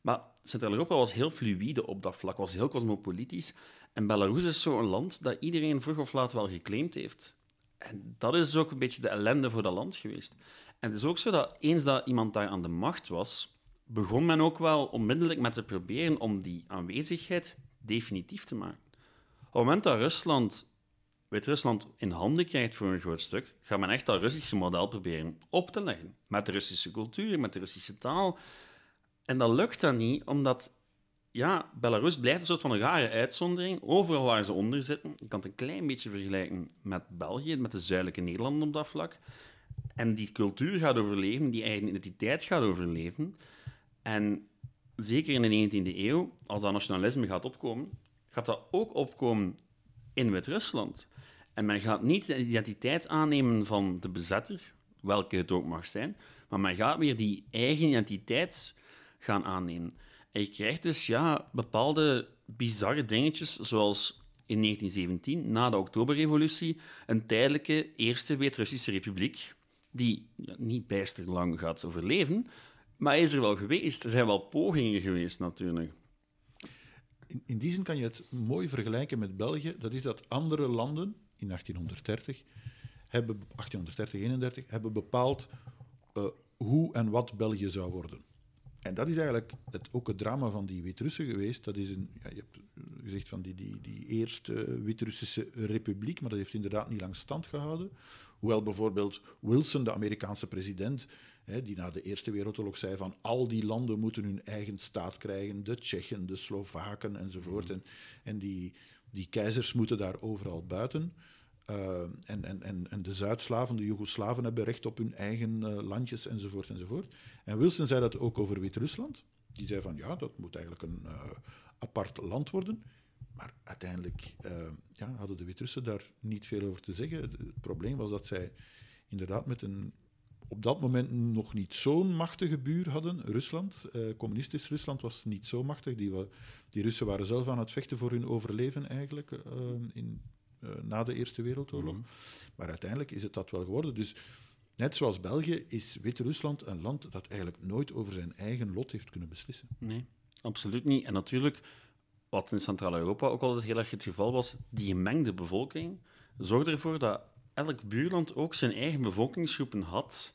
[SPEAKER 1] Maar Centraal-Europa was heel fluïde op dat vlak, was heel cosmopolitisch. En Belarus is zo'n land dat iedereen vroeg of laat wel geclaimd heeft. En dat is ook een beetje de ellende voor dat land geweest. En het is ook zo dat eens dat iemand daar aan de macht was, begon men ook wel onmiddellijk met te proberen om die aanwezigheid definitief te maken. Op het moment dat Rusland Wit-Rusland in handen krijgt voor een groot stuk, gaat men echt dat Russische model proberen op te leggen. Met de Russische cultuur, met de Russische taal. En dat lukt dan niet, omdat ja, Belarus blijft een soort van een rare uitzondering. Overal waar ze onder zitten. Je kan het een klein beetje vergelijken met België, met de zuidelijke Nederlanden op dat vlak. En die cultuur gaat overleven, die eigen identiteit gaat overleven. En zeker in de 19e eeuw, als dat nationalisme gaat opkomen, gaat dat ook opkomen in Wit-Rusland. En men gaat niet de identiteit aannemen van de bezetter, welke het ook mag zijn, maar men gaat weer die eigen identiteit gaan aannemen. En je krijgt dus ja, bepaalde bizarre dingetjes, zoals in 1917, na de Oktoberrevolutie, een tijdelijke Eerste Wit-Russische Republiek, die niet bijster lang gaat overleven, maar is er wel geweest. Er zijn wel pogingen geweest, natuurlijk.
[SPEAKER 2] In, in die zin kan je het mooi vergelijken met België. Dat is dat andere landen in 1830 hebben, 1830, 31, hebben bepaald uh, hoe en wat België zou worden. En dat is eigenlijk het, ook het drama van die Wit-Russen geweest. Dat is een, ja, je hebt gezegd van die, die, die eerste Wit-Russische republiek, maar dat heeft inderdaad niet lang stand gehouden. Hoewel bijvoorbeeld Wilson, de Amerikaanse president, hè, die na de Eerste Wereldoorlog zei van al die landen moeten hun eigen staat krijgen, de Tsjechen, de Slovaken enzovoort. En, en die, die keizers moeten daar overal buiten. Uh, en, en, en, de Zuid-Slaven, de Joegoslaven, hebben recht op hun eigen uh, landjes enzovoort enzovoort. En Wilson zei dat ook over Wit-Rusland. Die zei van ja, dat moet eigenlijk een uh, apart land worden. Maar uiteindelijk ja, hadden de Wit-Russen daar niet veel over te zeggen. Het probleem was dat zij inderdaad met een op dat moment nog niet zo'n machtige buur hadden, Rusland. communistisch Rusland was niet zo machtig. Die, die Russen waren zelf aan het vechten voor hun overleven eigenlijk in uh, na de Eerste Wereldoorlog. Mm -hmm. Maar uiteindelijk is het dat wel geworden. Dus net zoals België is Wit-Rusland een land dat eigenlijk nooit over zijn eigen lot heeft kunnen beslissen.
[SPEAKER 1] Nee, absoluut niet. En natuurlijk, wat in Centraal-Europa ook altijd heel erg het geval was, die gemengde bevolking zorgde ervoor dat elk buurland ook zijn eigen bevolkingsgroepen had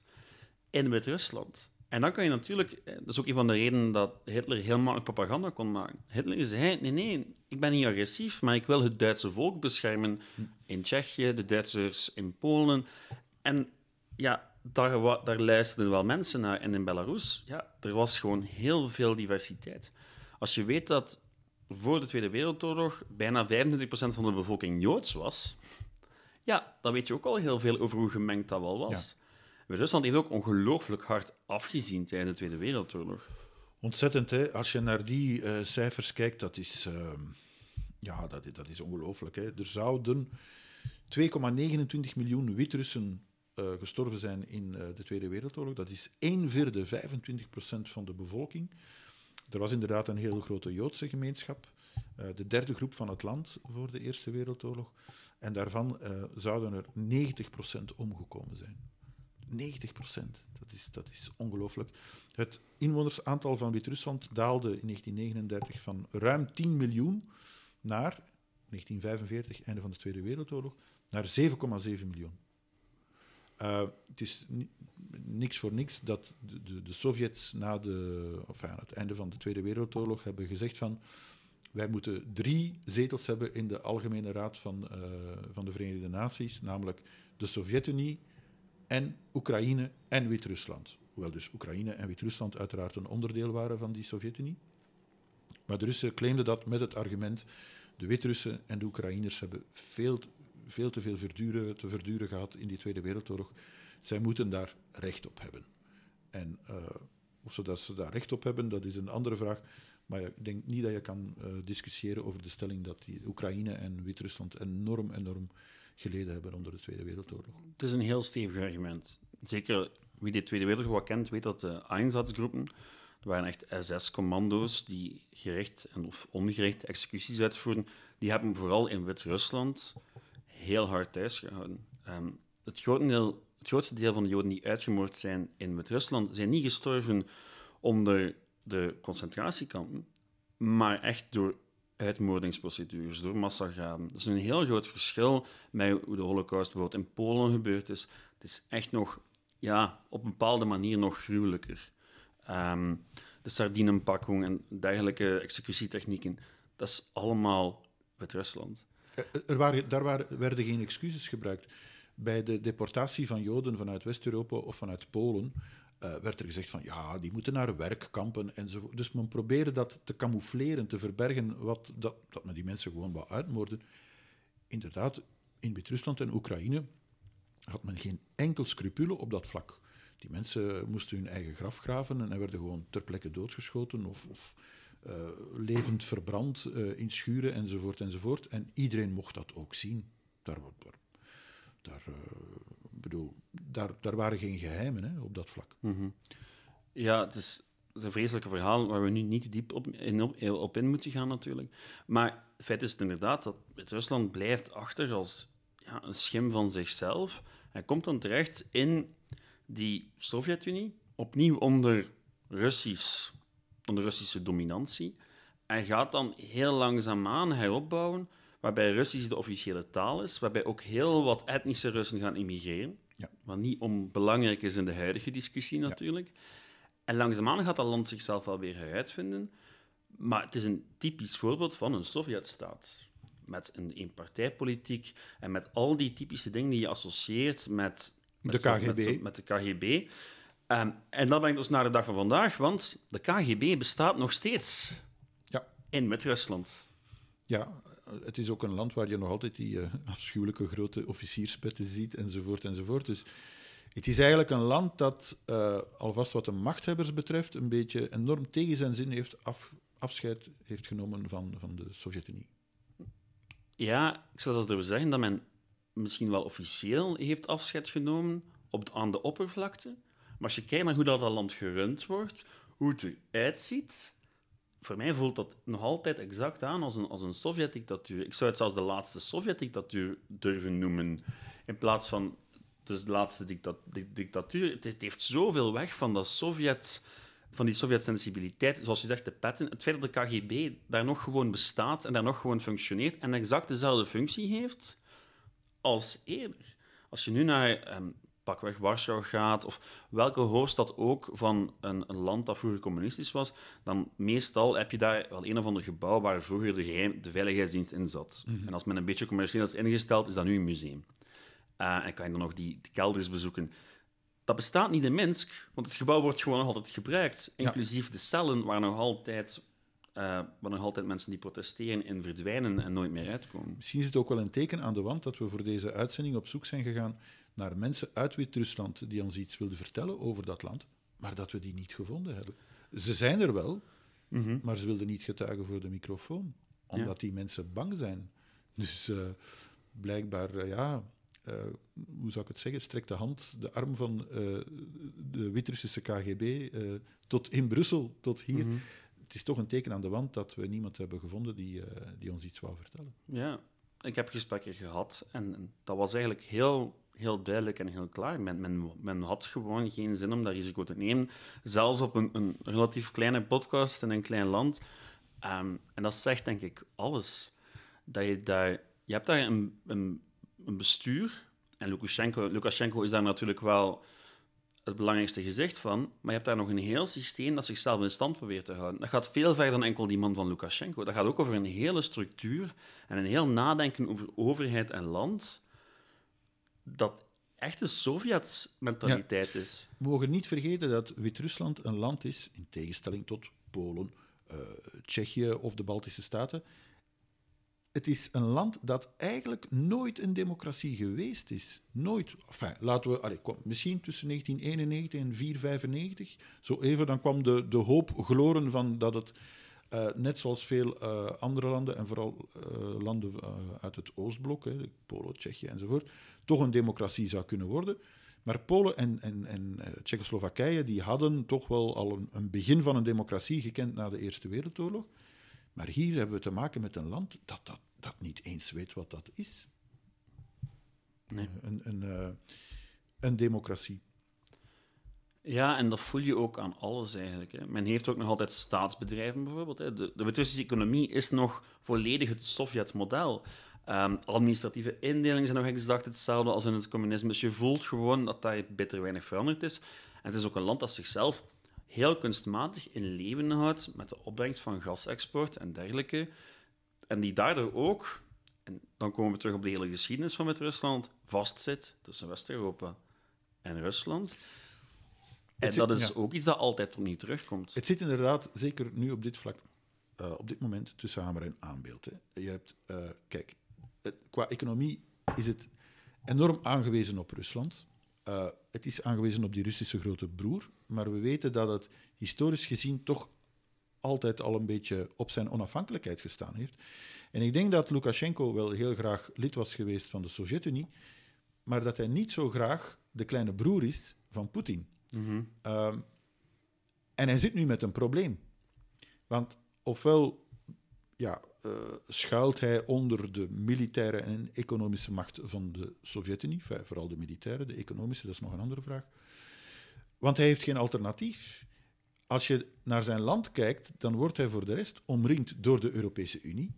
[SPEAKER 1] in Wit-Rusland. En dan kan je natuurlijk, eh, dat is ook een van de redenen dat Hitler heel makkelijk propaganda kon maken. Hitler zei: nee, nee, ik ben niet agressief, maar ik wil het Duitse volk beschermen in Tsjechië, de Duitsers in Polen. En ja, daar, daar luisterden wel mensen naar. En in Belarus, ja, er was gewoon heel veel diversiteit. Als je weet dat voor de Tweede Wereldoorlog bijna 25% van de bevolking Joods was, ja, dan weet je ook al heel veel over hoe gemengd dat wel was. Rusland heeft ook ongelooflijk hard afgezien tijdens de Tweede Wereldoorlog.
[SPEAKER 2] Ontzettend, hè? Als je naar die uh, cijfers kijkt, dat is, uh, ja, dat, dat is ongelooflijk. Hè? Er zouden 2,29 miljoen Wit-Russen uh, gestorven zijn in de Tweede Wereldoorlog. Dat is 1 vierde, 25 procent van de bevolking. Er was inderdaad een hele grote Joodse gemeenschap. de derde groep van het land voor de Eerste Wereldoorlog. En daarvan zouden er 90 procent omgekomen zijn. 90 procent. Dat is, dat is ongelooflijk. Het inwonersaantal van Wit-Rusland daalde in 1939 van ruim 10 miljoen naar 1945, einde van de Tweede Wereldoorlog, naar 7,7 miljoen. Uh, het is niks voor niks dat de, de, de Sovjets na de, het einde van de Tweede Wereldoorlog hebben gezegd van wij moeten drie zetels hebben in de Algemene Raad van, uh, van de Verenigde Naties, namelijk de Sovjet-Unie, en Oekraïne en Wit-Rusland. Hoewel dus Oekraïne en Wit-Rusland uiteraard een onderdeel waren van die Sovjet-Unie. Maar de Russen claimden dat met het argument: de Wit-Russen en de Oekraïners hebben veel, veel te veel verduren, te verduren gehad in die Tweede Wereldoorlog. Zij moeten daar recht op hebben. En uh, of ze, dat ze daar recht op hebben, dat is een andere vraag. Maar ik denk niet dat je kan uh, discussiëren over de stelling dat die Oekraïne en Wit-Rusland enorm, enorm geleden hebben onder de Tweede Wereldoorlog.
[SPEAKER 1] Het is een heel stevig argument. Zeker wie de Tweede Wereldoorlog kent, weet dat de Einsatzgroepen, dat waren echt SS-commando's die gericht en of ongericht executies uitvoeren, die hebben vooral in Wit-Rusland heel hard thuis gehouden. Um, het, het grootste deel van de Joden die uitgemoord zijn in Wit-Rusland, zijn niet gestorven onder de concentratiekampen, maar echt door uitmoordingsprocedures, door massagraven. Dat is een heel groot verschil met hoe de holocaust bijvoorbeeld in Polen gebeurd is. Het is echt nog, ja, op een bepaalde manier nog gruwelijker. Um, de sardinenpakking en dergelijke executietechnieken, dat is allemaal Wit-Rusland.
[SPEAKER 2] Eh, er waren, daar waren, werden geen excuses gebruikt. Bij de deportatie van Joden vanuit West-Europa of vanuit Polen uh, werd er gezegd van ja, die moeten naar werkkampen enzovoort. Dus men probeerde dat te camoufleren, te verbergen, wat, dat, dat men die mensen gewoon wou uitmoorden. Inderdaad, in Wit-Rusland en Oekraïne had men geen enkel scrupule op dat vlak. Die mensen moesten hun eigen graf graven en werden gewoon ter plekke doodgeschoten of, of uh, levend verbrand uh, in schuren enzovoort enzovoort. En iedereen mocht dat ook zien. Daar, daar daar, uh, bedoel, daar, daar waren geen geheimen hè, op dat vlak.
[SPEAKER 1] -hmm. Ja, het is, het een vreselijke verhaal waar we nu niet diep op in, op in moeten gaan, natuurlijk. Maar het feit is inderdaad dat Rusland blijft achter als ja, een schim van zichzelf. Hij komt dan terecht in die Sovjet-Unie, opnieuw onder, Russisch, onder Russische dominantie. En gaat dan heel langzaamaan heropbouwen waarbij Russisch de officiële taal is, waarbij ook heel wat etnische Russen gaan immigreren.
[SPEAKER 2] Ja.
[SPEAKER 1] wat niet onbelangrijk is in de huidige discussie natuurlijk. En langzaamaan gaat dat land zichzelf wel weer heruitvinden. Maar het is een typisch voorbeeld van een Sovjetstaat. Met een eenpartijpolitiek en met al die typische dingen die je associeert met... met
[SPEAKER 2] De KGB.
[SPEAKER 1] Met, met de KGB. Ehm, en dat brengt ons naar de dag van vandaag, want de KGB bestaat nog steeds
[SPEAKER 2] Ja.
[SPEAKER 1] in Wit-Rusland.
[SPEAKER 2] Ja, het is ook een land waar je nog altijd die eh, afschuwelijke grote officierspetten ziet, enzovoort, enzovoort. Dus het is eigenlijk een land dat, eh, alvast wat de machthebbers betreft, een beetje enorm tegen zijn zin heeft af, afscheid heeft genomen van, van de Sovjet-Unie.
[SPEAKER 1] Ja, ik zou zelfs durven zeggen dat men misschien wel officieel heeft afscheid genomen op, aan de oppervlakte. Maar als je kijkt naar hoe dat, dat land gerund wordt, hoe het eruit ziet, voor mij voelt dat nog altijd exact aan als een, als een Sovjet-dictatuur. Ik zou het zelfs de laatste Sovjet-dictatuur durven noemen, in plaats van dus de laatste dicta- di- dictatuur. Het, het heeft zoveel weg van dat Sovjet van die Sovjet-sensibiliteit, zoals je zegt, de petten. Het feit dat de KGB daar nog gewoon bestaat en daar nog gewoon functioneert en exact dezelfde functie heeft als eerder. Als je nu naar ehm, pakweg Warschau gaat, of welke hoofdstad ook van een, een land dat vroeger communistisch was, dan meestal heb je daar wel een of ander gebouw waar vroeger de, geheim, de veiligheidsdienst in zat. En als men een beetje commercieel is ingesteld, is dat nu een museum. Eh, en kan je dan nog die, die kelders bezoeken. Dat bestaat niet in Minsk, want het gebouw wordt gewoon nog altijd gebruikt. Inclusief de cellen waar nog altijd, eh, waar nog altijd mensen die protesteren in verdwijnen en nooit meer uitkomen.
[SPEAKER 2] Misschien is het ook wel een teken aan de wand dat we voor deze uitzending op zoek zijn gegaan naar mensen uit Wit-Rusland die ons iets wilden vertellen over dat land, maar dat we die niet gevonden hebben. Ze zijn er wel, maar ze wilden niet getuigen voor de microfoon, omdat die mensen bang zijn. Dus eh, blijkbaar, eh, ja, eh, hoe zou ik het zeggen, strekt de hand, de arm van eh, de Wit-Russische KGB eh, tot in Brussel, tot hier. Het is toch een teken aan de wand dat we niemand hebben gevonden die, eh, die ons iets wou vertellen.
[SPEAKER 1] Ja, ik heb gesprekken gehad en dat was eigenlijk heel, heel duidelijk en heel klaar. Men, had gewoon geen zin om dat risico te nemen, zelfs op een, een relatief kleine podcast in een klein land. Ehm, en dat zegt denk ik alles. Dat je, daar, je hebt daar een, een, een bestuur, en Lukashenko, Lukashenko is daar natuurlijk wel het belangrijkste gezicht van, maar je hebt daar nog een heel systeem dat zichzelf in stand probeert te houden. Dat gaat veel verder dan enkel die man van Lukashenko. Dat gaat ook over een hele structuur en een heel nadenken over overheid en land, dat echt een Sovjet-mentaliteit is.
[SPEAKER 2] We mogen niet vergeten dat Wit-Rusland een land is, in tegenstelling tot Polen, eh, Tsjechië of de Baltische Staten. Het is een land dat eigenlijk nooit een democratie geweest is. Nooit. Enfin, laten we, allez, kwam, misschien tussen 1991 en 495. Zo even, dan kwam de, de hoop gloren van dat het, eh, net zoals veel eh, andere landen, en vooral eh, landen uit het Oostblok, hè, Polen, Tsjechië enzovoort, toch een democratie zou kunnen worden. Maar Polen en, en, en Tsjechoslowakije die hadden toch wel al een, een begin van een democratie gekend na de Eerste Wereldoorlog. Maar hier hebben we te maken met een land dat, dat, dat niet eens weet wat dat is.
[SPEAKER 1] Nee.
[SPEAKER 2] Een, een, een democratie.
[SPEAKER 1] Ja, en dat voel je ook aan alles eigenlijk. Hè. Men heeft ook nog altijd staatsbedrijven bijvoorbeeld. Hè. De, de Wit-Russische economie is nog volledig het Sovjet-model. Ehm, administratieve indelingen zijn nog exact hetzelfde als in het communisme. Dus je voelt gewoon dat daar bitter weinig veranderd is. En het is ook een land dat zichzelf heel kunstmatig in leven houdt met de opbrengst van gasexport en dergelijke. En die daardoor ook, en dan komen we terug op de hele geschiedenis van Wit-Rusland, vastzit tussen West-Europa en Rusland. En
[SPEAKER 2] zit-
[SPEAKER 1] dat is
[SPEAKER 2] ja.
[SPEAKER 1] ook iets dat altijd opnieuw terugkomt.
[SPEAKER 2] Het zit inderdaad, zeker nu op dit vlak, eh, op dit moment, tussen hamer en aanbeeld. Hè. Je hebt, eh, kijk, het- qua economie is het enorm aangewezen op Rusland. Eh, het is aangewezen op die Russische grote broer, maar we weten dat het historisch gezien toch altijd al een beetje op zijn onafhankelijkheid gestaan heeft. En ik denk dat Lukashenko wel heel graag lid was geweest van de Sovjet-Unie, maar dat hij niet zo graag de kleine broer is van Poetin. Ehm, en hij zit nu met een probleem. Want ofwel ja, eh, schuilt hij onder de militaire en economische macht van de Sovjet-Unie, vooral de militaire, de economische, dat is nog een andere vraag. Want hij heeft geen alternatief. Als je naar zijn land kijkt, dan wordt hij voor de rest omringd door de Europese Unie.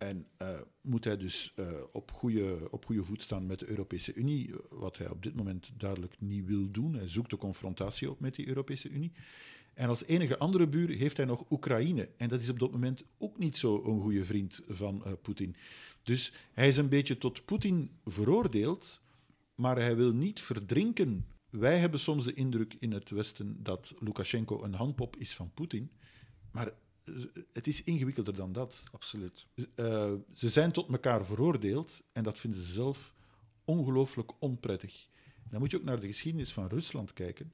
[SPEAKER 2] En uh, moet hij dus uh, op, goede, op goede voet staan met de Europese Unie, wat hij op dit moment duidelijk niet wil doen. Hij zoekt de confrontatie op met die Europese Unie. En als enige andere buur heeft hij nog Oekraïne. En dat is op dat moment ook niet zo een goede vriend van uh, Poetin. Dus hij is een beetje tot Poetin veroordeeld, maar hij wil niet verdrinken. Wij hebben soms de indruk in het Westen dat Lukashenko een handpop is van Poetin. Maar het is ingewikkelder dan dat.
[SPEAKER 1] Absoluut.
[SPEAKER 2] Uh, ze zijn tot elkaar veroordeeld en dat vinden ze zelf ongelooflijk onprettig. En dan moet je ook naar de geschiedenis van Rusland kijken.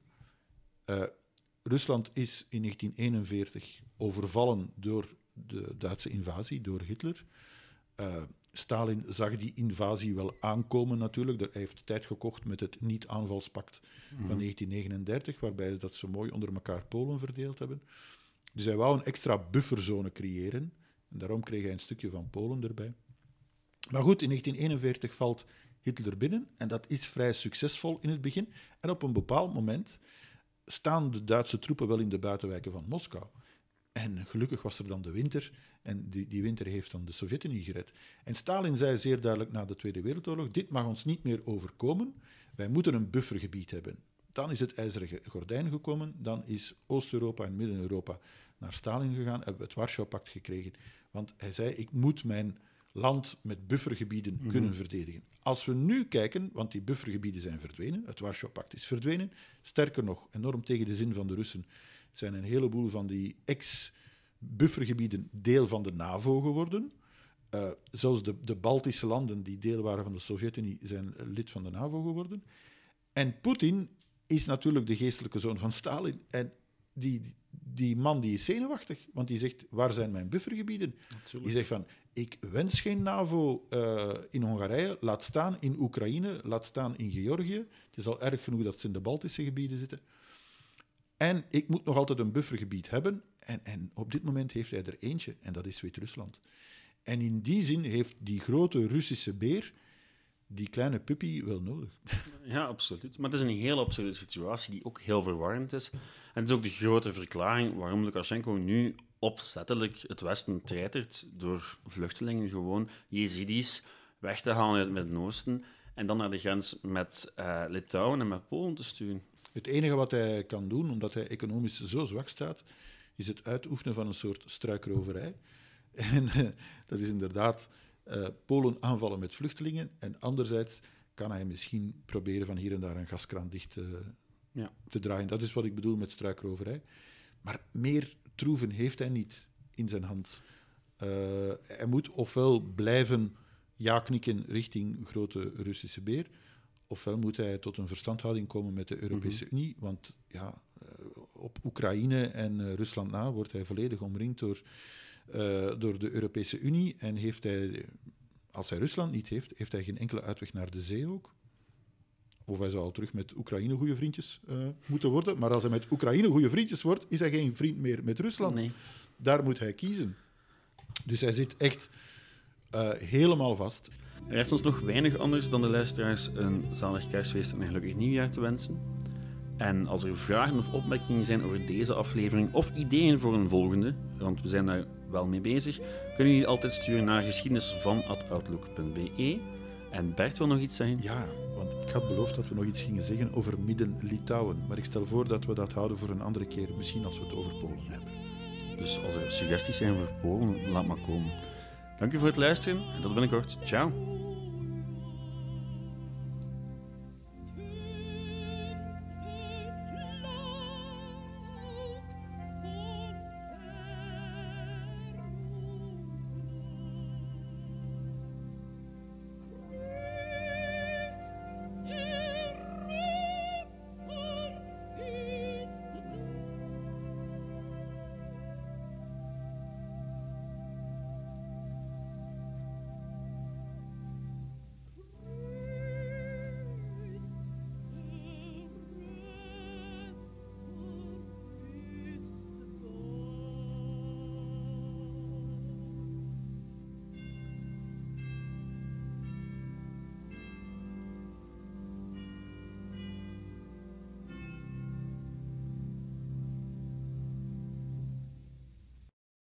[SPEAKER 2] Uh, Rusland is in 1941 overvallen door de Duitse invasie, door Hitler. Uh, Stalin zag die invasie wel aankomen natuurlijk. Hij heeft tijd gekocht met het niet-aanvalspact van 1939, mhm. waarbij dat ze mooi onder elkaar Polen verdeeld hebben. Dus hij wou een extra bufferzone creëren. En daarom kreeg hij een stukje van Polen erbij. Maar goed, in 1941 valt Hitler binnen. En dat is vrij succesvol in het begin. En op een bepaald moment staan de Duitse troepen wel in de buitenwijken van Moskou. En gelukkig was er dan de winter. En die, die winter heeft dan de Sovjet-Unie gered. En Stalin zei zeer duidelijk na de Tweede Wereldoorlog: Dit mag ons niet meer overkomen. Wij moeten een buffergebied hebben. Dan is het ijzeren gordijn gekomen. Dan is Oost-Europa en Midden-Europa naar Stalin gegaan. Hebben we het Warschau-pact gekregen. Want hij zei: Ik moet mijn land met buffergebieden mhm. kunnen verdedigen. Als we nu kijken, want die buffergebieden zijn verdwenen, het Warschau-pact is verdwenen, sterker nog, enorm tegen de zin van de Russen, zijn een heleboel van die ex-buffergebieden deel van de NAVO geworden. Uh, zelfs de, de Baltische landen, die deel waren van de Sovjet-Unie, zijn lid van de NAVO geworden. En Poetin is natuurlijk de geestelijke zoon van Stalin. En die, die man die is zenuwachtig, want die zegt, waar zijn mijn buffergebieden? Die zegt van, ik wens geen NAVO uh, in Hongarije, laat staan in Oekraïne, laat staan in Georgië. Het is al erg genoeg dat ze in de Baltische gebieden zitten. En ik moet nog altijd een buffergebied hebben. En, en op dit moment heeft hij er eentje, en dat is Wit-Rusland. En in die zin heeft die grote Russische beer die kleine puppy wel nodig.
[SPEAKER 1] Ja, absoluut. Maar het is een hele absolute situatie die ook heel verwarrend is. En het is ook de grote verklaring waarom Lukashenko nu opzettelijk het Westen treitert door vluchtelingen gewoon, Jezidis, weg te halen uit het Midden-Oosten en dan naar de grens met uh, Litouwen en met Polen te sturen.
[SPEAKER 2] Het enige wat hij kan doen, omdat hij economisch zo zwak staat, is het uitoefenen van een soort struikroverij. *laughs* En uh, dat is inderdaad uh, Polen aanvallen met vluchtelingen. En anderzijds kan hij misschien proberen van hier en daar een gaskraan dicht uh, ja. te draaien. Dat is wat ik bedoel met struikroverij. Maar meer troeven heeft hij niet in zijn hand. Uh, hij moet ofwel blijven ja knikken richting grote Russische beer, ofwel moet hij tot een verstandhouding komen met de Europese mhm. Unie. Want ja, op Oekraïne en Rusland na wordt hij volledig omringd door uh, door de Europese Unie. En heeft hij, als hij Rusland niet heeft, heeft hij geen enkele uitweg naar de zee ook. Of hij zou terug met Oekraïne goede vriendjes uh, moeten worden. Maar als hij met Oekraïne goede vriendjes wordt, is hij geen vriend meer met Rusland.
[SPEAKER 1] Nee.
[SPEAKER 2] Daar moet hij kiezen. Dus hij zit echt uh, helemaal vast.
[SPEAKER 1] Er rest ons nog weinig anders dan de luisteraars een zalig kerstfeest en een gelukkig nieuwjaar te wensen. En als er vragen of opmerkingen zijn over deze aflevering of ideeën voor een volgende, want we zijn daar wel mee bezig, kunnen jullie altijd sturen naar geschiedenisvan.outlook.be. En Bert wil nog iets zeggen?
[SPEAKER 2] Ja, want ik had beloofd dat we nog iets gingen zeggen over Midden-Litouwen. Maar ik stel voor dat we dat houden voor een andere keer, misschien als we het over Polen hebben.
[SPEAKER 1] Dus als er suggesties zijn voor Polen, laat maar komen. Dank u voor het luisteren en tot binnenkort. Ciao.